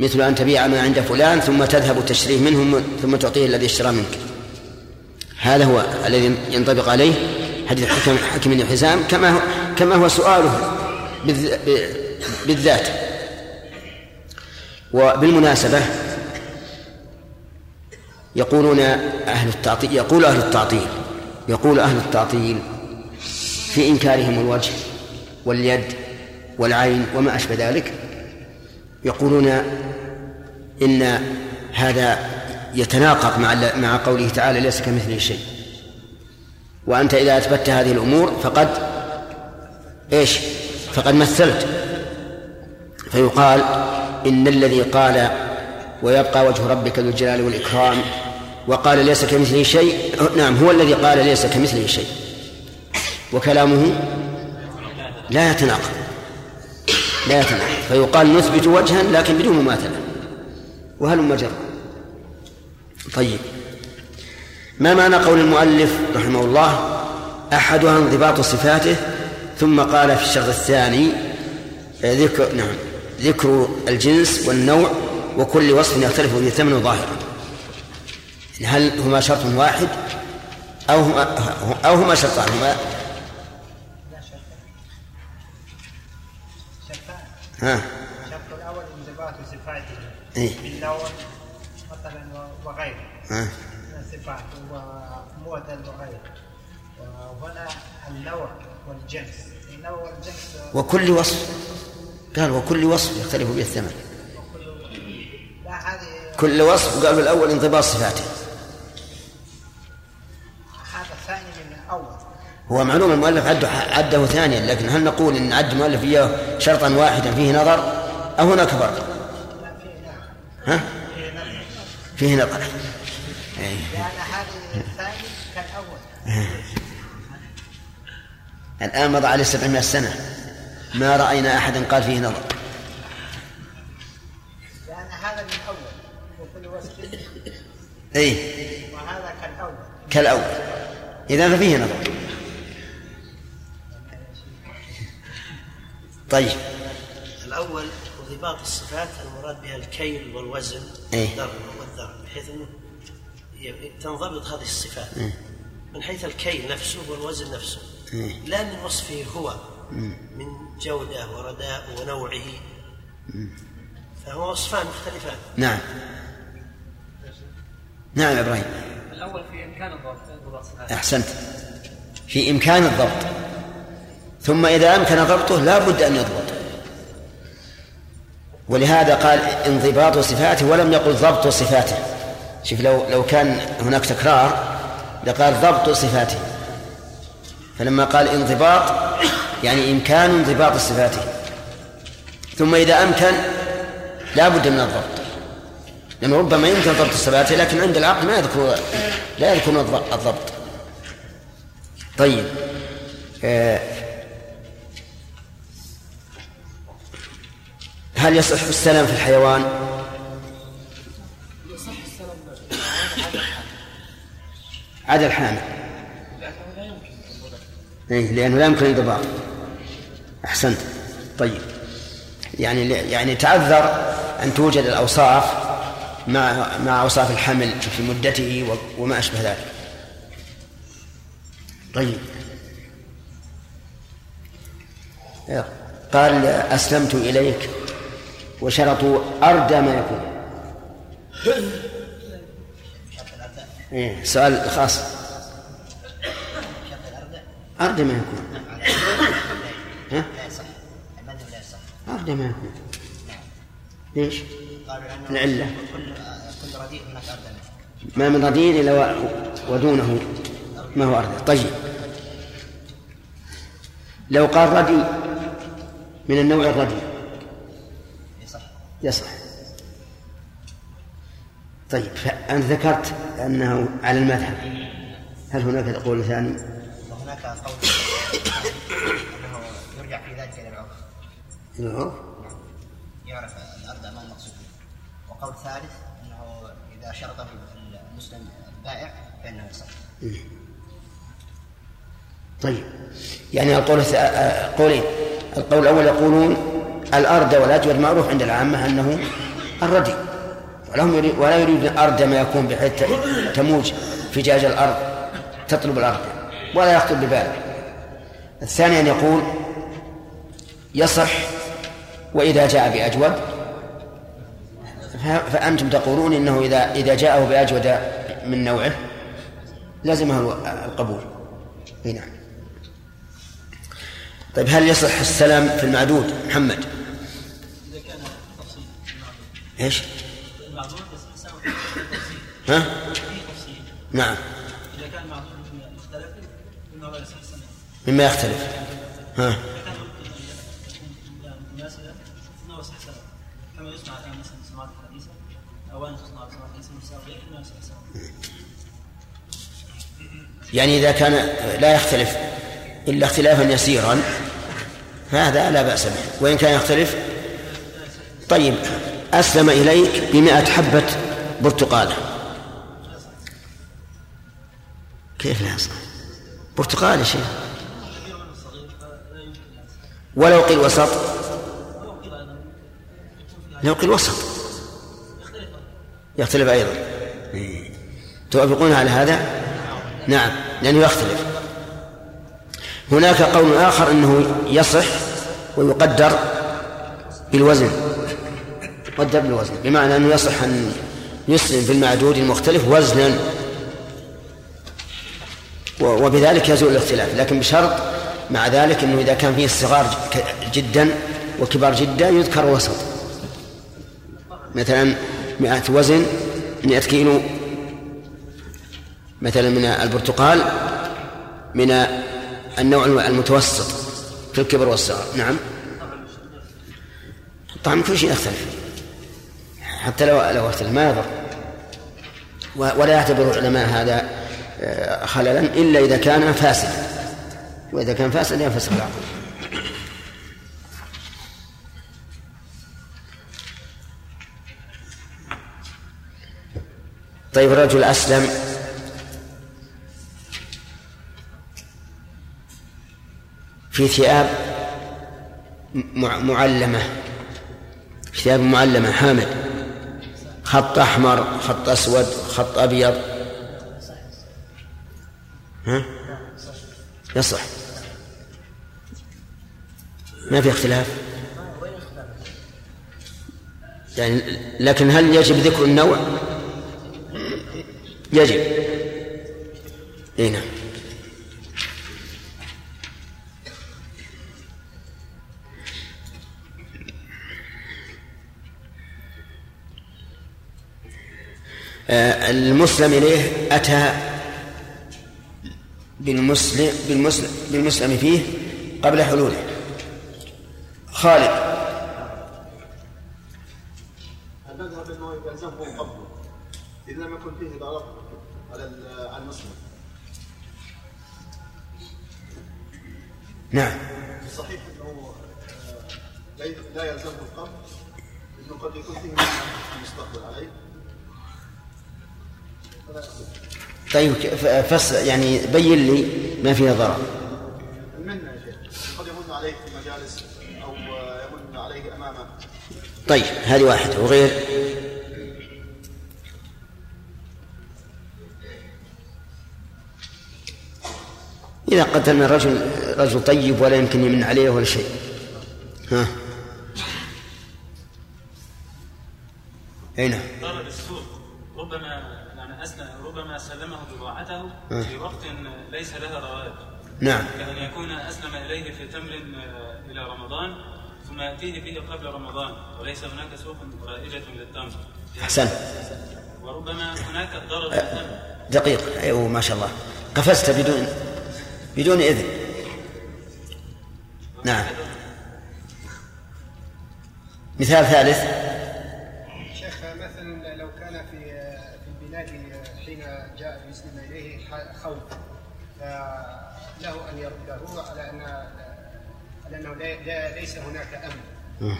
[SPEAKER 1] مثل أن تبيع ما عند فلان ثم تذهب تشتريه منه ثم تعطيه الذي اشترى منك. هذا هو الذي ينطبق عليه حديث حكم حكم بن حزام كما هو كما هو سؤاله بالذات. وبالمناسبة يقولون أهل التعطيل يقول أهل التعطيل يقول أهل التعطيل في إنكارهم الوجه واليد والعين وما أشبه ذلك يقولون إن هذا يتناقض مع مع قوله تعالى ليس كمثله شيء. وأنت إذا أثبتت هذه الأمور فقد إيش؟ فقد مثلت. فيقال إن الذي قال ويبقى وجه ربك ذو الجلال والإكرام وقال ليس كمثله شيء. نعم هو الذي قال ليس كمثله شيء. وكلامه لا يتناقض. لا يتناقض. فيقال نثبت وجها لكن بدون مماثلة. وهل مجرد طيب. ما معنى قول المؤلف رحمه الله؟ أحدها انضباط صفاته ثم قال في الشرط الثاني ذكر نعم ذكر الجنس والنوع وكل وصف يختلف به ثمن ظاهرا هل هما شرط واحد أو هما أو هما شرطان؟ هما
[SPEAKER 4] شرطان
[SPEAKER 1] ها.
[SPEAKER 4] الشرط الأول انضباط صفاته
[SPEAKER 1] إيه.
[SPEAKER 4] بالنوع مثلا وغيره
[SPEAKER 1] ها.
[SPEAKER 4] من الصفات ومعدل وغيره وهنا النوع والجنس النوع والجنس
[SPEAKER 1] وكل وصف. قال وكل وصف يختلف به الثمن. كل وصف قال الأول انضباط صفاته. هو معلوم المؤلف عده عده ثانيا لكن هل نقول إن عد المؤلف اياه شرطا واحدا فيه نظر؟ أو هناك فرق؟ ها؟ فيه نظر.
[SPEAKER 4] لأن الثاني كالاول
[SPEAKER 1] الآن مضى عليه 700 سنة. ما رأينا أحدا قال فيه نظر.
[SPEAKER 4] لأن هذا من الأول وكل
[SPEAKER 1] أي
[SPEAKER 4] وهذا كالأول.
[SPEAKER 1] كالأول. إذا ففيه نظر. طيب.
[SPEAKER 3] الأول انضباط الصفات المراد بها الكيل والوزن
[SPEAKER 1] إيه.
[SPEAKER 3] والذر والذر بحيث أنه تنضبط هذه الصفات.
[SPEAKER 1] إيه.
[SPEAKER 3] من حيث الكيل نفسه والوزن نفسه.
[SPEAKER 1] إيه.
[SPEAKER 3] لا من وصفه هو
[SPEAKER 1] مم.
[SPEAKER 3] من جودة ورداء ونوعه. فهو وصفان مختلفان.
[SPEAKER 1] نعم. نعم يا إبراهيم.
[SPEAKER 9] الأول في إمكان الضبط.
[SPEAKER 1] أحسنت. في إمكان الضبط. ثم إذا أمكن ضبطه لا بد أن يضبط. ولهذا قال انضباط صفاته ولم يقل ضبط صفاته. شوف لو لو كان هناك تكرار لقال ضبط صفاته. فلما قال انضباط يعني إمكان انضباط صفاته. ثم إذا أمكن لا بد من الضبط. لأنه ربما يمكن ضبط الصفات لكن عند العقل ما يذكر لا يذكر الض- الضبط. طيب. آه، هل يصح السلام في الحيوان؟
[SPEAKER 6] يصح السلام
[SPEAKER 1] عدا الحامل
[SPEAKER 6] يمكن
[SPEAKER 1] إيه لأنه لا يمكن انضباط أحسنت. طيب. يعني يعني تعذر أن توجد الأوصاف مع مع أوصاف الحمل في مدته وما أشبه ذلك. طيب. قال أسلمت إليك وشرطوا أردى ما يكون. إيه سؤال خاص. أردى ما يكون. ها؟ أردى ما يكون. ليش؟ العلة.
[SPEAKER 12] كل رديء هناك منه
[SPEAKER 1] ما من رديء إلا ودونه ما هو أردى طيب. لو قال ردي من النوع الردي
[SPEAKER 12] يصح.
[SPEAKER 1] طيب فأنت ذكرت أنه على المذهب؟ هل هناك قول ثاني؟
[SPEAKER 12] وهناك قول. أنه يرجع في ذلك إلى العرف.
[SPEAKER 1] العرف؟
[SPEAKER 12] يعرف الأرض ما المقصود وقول ثالث أنه إذا شرط المسلم البائع فإنه يصح.
[SPEAKER 1] طيب يعني القول الث- قولين. القول الأول يقولون الأرض والأجود معروف عند العامة أنه الردي. ولهم ولا يريد الأرض ما يكون بحيث تموج فجاج الأرض تطلب الأرض ولا يخطر بباله. الثاني أن يقول يصح وإذا جاء بأجود. فأنتم تقولون إنه إذا إذا جاءه بأجود من نوعه لزمه القبول. نعم. طيب هل يصح السلام في المعدود محمد؟
[SPEAKER 5] اذا كان تفصيل
[SPEAKER 1] إيش؟
[SPEAKER 5] المعدود
[SPEAKER 1] ها؟ نعم.
[SPEAKER 5] اذا كان المعدود مختلف يصح السلام
[SPEAKER 1] مما يختلف. ها. يعني إذا كان لا يختلف. إلا اختلافا يسيرا. فهذا لا بأس به. وإن كان يختلف طيب أسلم إليك بمئة حبة برتقالة. كيف لا يصح برتقال شيخ. ولو قيل وسط. لو قيل وسط. يختلف أيضا. إيه. توافقون على هذا؟ نعم لأنه يختلف. هناك قول آخر أنه يصح ويقدر بالوزن يقدر بالوزن بمعنى أنه يصح أن يسلم في المعدود المختلف وزنا. وبذلك يزول الاختلاف لكن بشرط مع ذلك أنه إذا كان فيه الصغار جدا وكبار جدا يذكر وسط. مثلا مئة وزن مئة كيلو. مثلا من البرتقال من النوع المتوسط في الكبر والصغر. نعم. طعم كل شيء يختلف. حتى لو لو أختلف ما يضر. ولا يعتبر العلماء هذا آه، خللا إلا إذا كان فاسدا. وإذا كان فاسدا ينفسخ العقل. طيب رجل أسلم. في ثياب معلمة. ثياب معلمة حامد. خط أحمر خط أسود خط أبيض. ها؟ يصح. ما في اختلاف. يعني لكن هل يجب ذكر النوع؟ يجب. اي نعم. المسلم إليه أتى بالمسلم بالمسلم بالمسلم فيه قبل حلوله. خالد.
[SPEAKER 13] المذهب انه قبله اذا لم يكن فيه على المسلم
[SPEAKER 1] نعم.
[SPEAKER 13] صحيح إنه آه، لا يلزمه القبل إنه قد يكون فيه المستقبل عليه.
[SPEAKER 1] طيب فص يعني بين لي ما فيها ضرر
[SPEAKER 13] المنة يا شيخ. قد يمن عليه في المجالس أو يمن عليه امامه
[SPEAKER 1] طيب هذه واحدة وغير. إذا قتلنا رجل رجل طيب ولا يمكن يمن عليه ولا شيء. ها؟ أي نعم
[SPEAKER 10] ربما أسلم ربما آه. في وقت ليس لها رواج
[SPEAKER 1] نعم.
[SPEAKER 10] كأن يكون أسلم إليه في تمر آه، إلى رمضان ثم يأتيه به قبل رمضان وليس هناك سوق رائجة للتمر.
[SPEAKER 1] أحسن
[SPEAKER 10] وربما هناك ضرر للتمر.
[SPEAKER 1] دقيق. أيوه ما شاء الله. قفزت بدون بدون إذن. نعم. مثال ثالث.
[SPEAKER 8] خوف فله أن يرده على أن على أنه ليس هناك أمن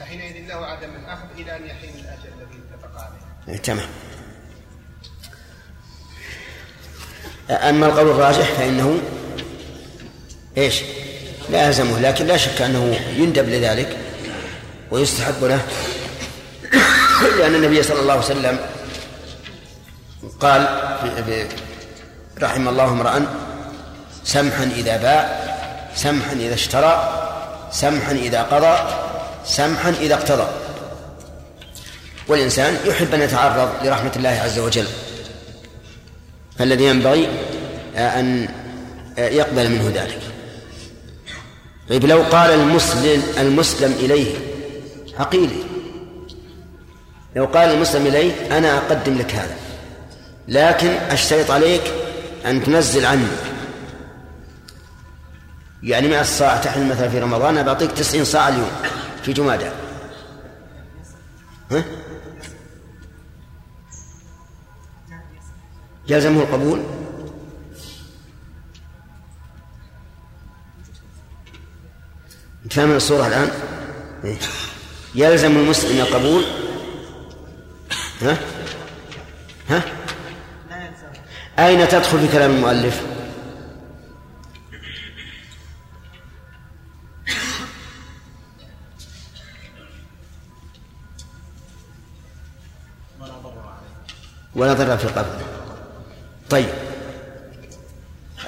[SPEAKER 8] فحينئذ له عدم الأخذ إلى أن يحين الاجل الذي اتفق عليه.
[SPEAKER 1] تمام. أما القول الراجح فإنه إيش؟ لا يلزمه لكن لا شك أنه يندب لذلك ويستحب له لأن النبي صلى الله عليه وسلم قال في رحم الله امرأ سمحا إذا باع سمحا إذا اشترى سمحا إذا قضى سمحا إذا اقتضى. والإنسان يحب أن يتعرض لرحمة الله عز وجل. فالذي ينبغي أن يقبل منه ذلك. طيب لو قال المسلم المسلم إليه عقيلي لو قال المسلم إليه أنا أقدم لك هذا. لكن أشترط عليك أن تنزل عني يعني مئة صاع تحمل مثلا في رمضان أنا بعطيك تسعين صاع اليوم في جمادى. ها؟ يلزمه القبول؟ فاهم الصورة الآن؟ إيه؟ يلزم المسلم القبول؟ ها؟ ها؟ أين تدخل في كلام المؤلف؟ ولا ضرر في القبر طيب.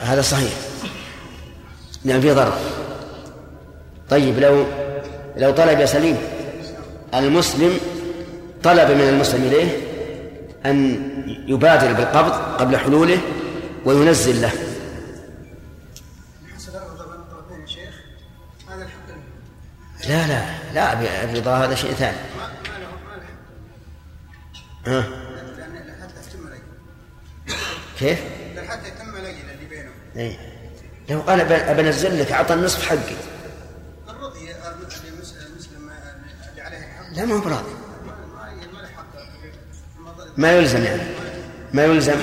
[SPEAKER 1] هذا صحيح. لأن في ضرر. طيب لو لو طلب سليم المسلم طلب من المسلم إليه؟ أن يبادر بالقبض قبل حلوله وينزل له. لا لا لا الرضا هذا شيء ثاني. ها؟ كيف؟
[SPEAKER 14] حتى يتم اللي بينهم
[SPEAKER 1] اي لو قال بنزل لك أعطى النصف حقي.
[SPEAKER 14] الرضي المسلم اللي عليه الحق
[SPEAKER 1] لا ما هو براضي. ما يلزم يعني. ما يلزم.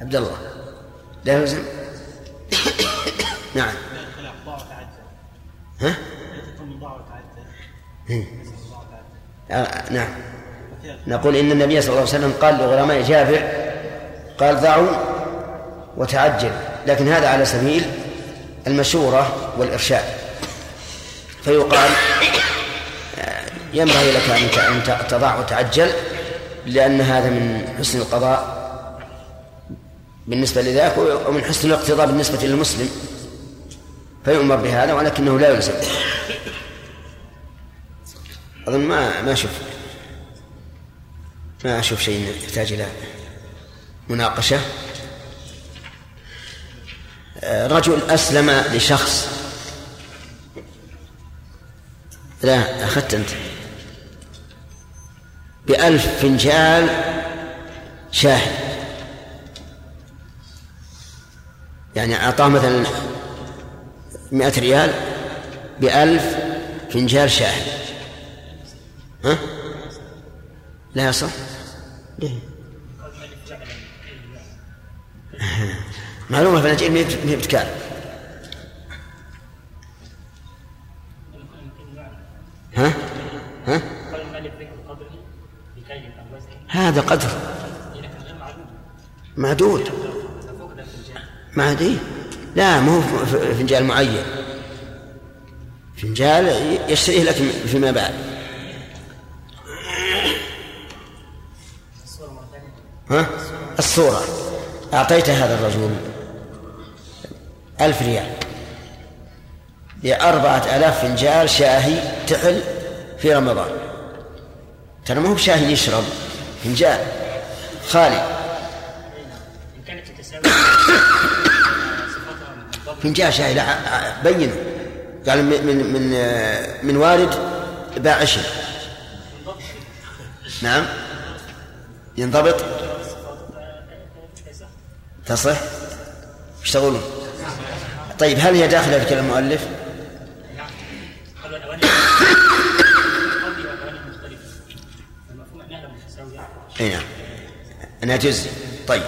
[SPEAKER 1] عبد الله لا يلزم؟ نعم. ها؟ إيه. نعم. نقول إن النبي صلى الله عليه وسلم قال لغرماء جابر قال ضعوا وتعجل لكن هذا على سبيل المشورة والإرشاد. فيقال ينبغي لك أن تضع وتعجل لأن هذا من حسن القضاء. بالنسبة لذاك ومن حسن الاقتضاء بالنسبة للمسلم. فيؤمر بهذا ولكنه لا يلزم. أظن ما ما شفت ما أشوف شيء يحتاج إلى مناقشة. رجل أسلم لشخص. لا أخذت أنت. بألف فنجال شاهي يعني أعطاه مثلا مئة ريال بألف فنجال شاهي ها؟ لا يصح ليه؟ معلومة فنجيل ما هي بتكال ها؟ ها؟ هذا قدر. معدود. معدي. لا ما هو فنجال معين. فنجال يشتريه لك فيما بعد. ها؟ الصورة. أعطيت هذا الرجل ألف ريال. بأربعة آلاف فنجال شاهي تحل في رمضان. ترى ما هو بشاهي يشرب. فنجال خالي فنجال شاهي لا بينه قال من من من, من وارد باع عشر. نعم. ينضبط. تصح؟ إيش طيب هل هي داخلة في كلام المؤلف؟ اي نعم انها تجزي طيب.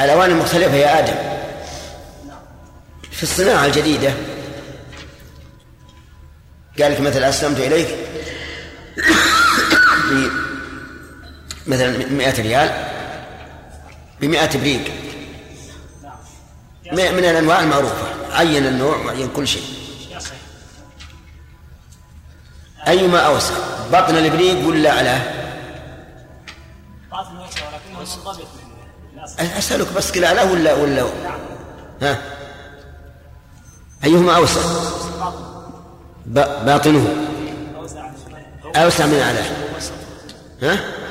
[SPEAKER 1] الأواني المختلفه يا آدم. في الصناعة الجديدة. قال لك مثلا أسلمت إليك مثلا 100 ريال. بمئة بريق. من الأنواع المعروفة. عين النوع وعين كل شيء. أيما أوسع. بطن الإبريق ولا أعلاه أسألك بس كلاله ولا ولا؟ ها؟ أيهما أوسع؟ باطنه. أوسع من أعلاه ها؟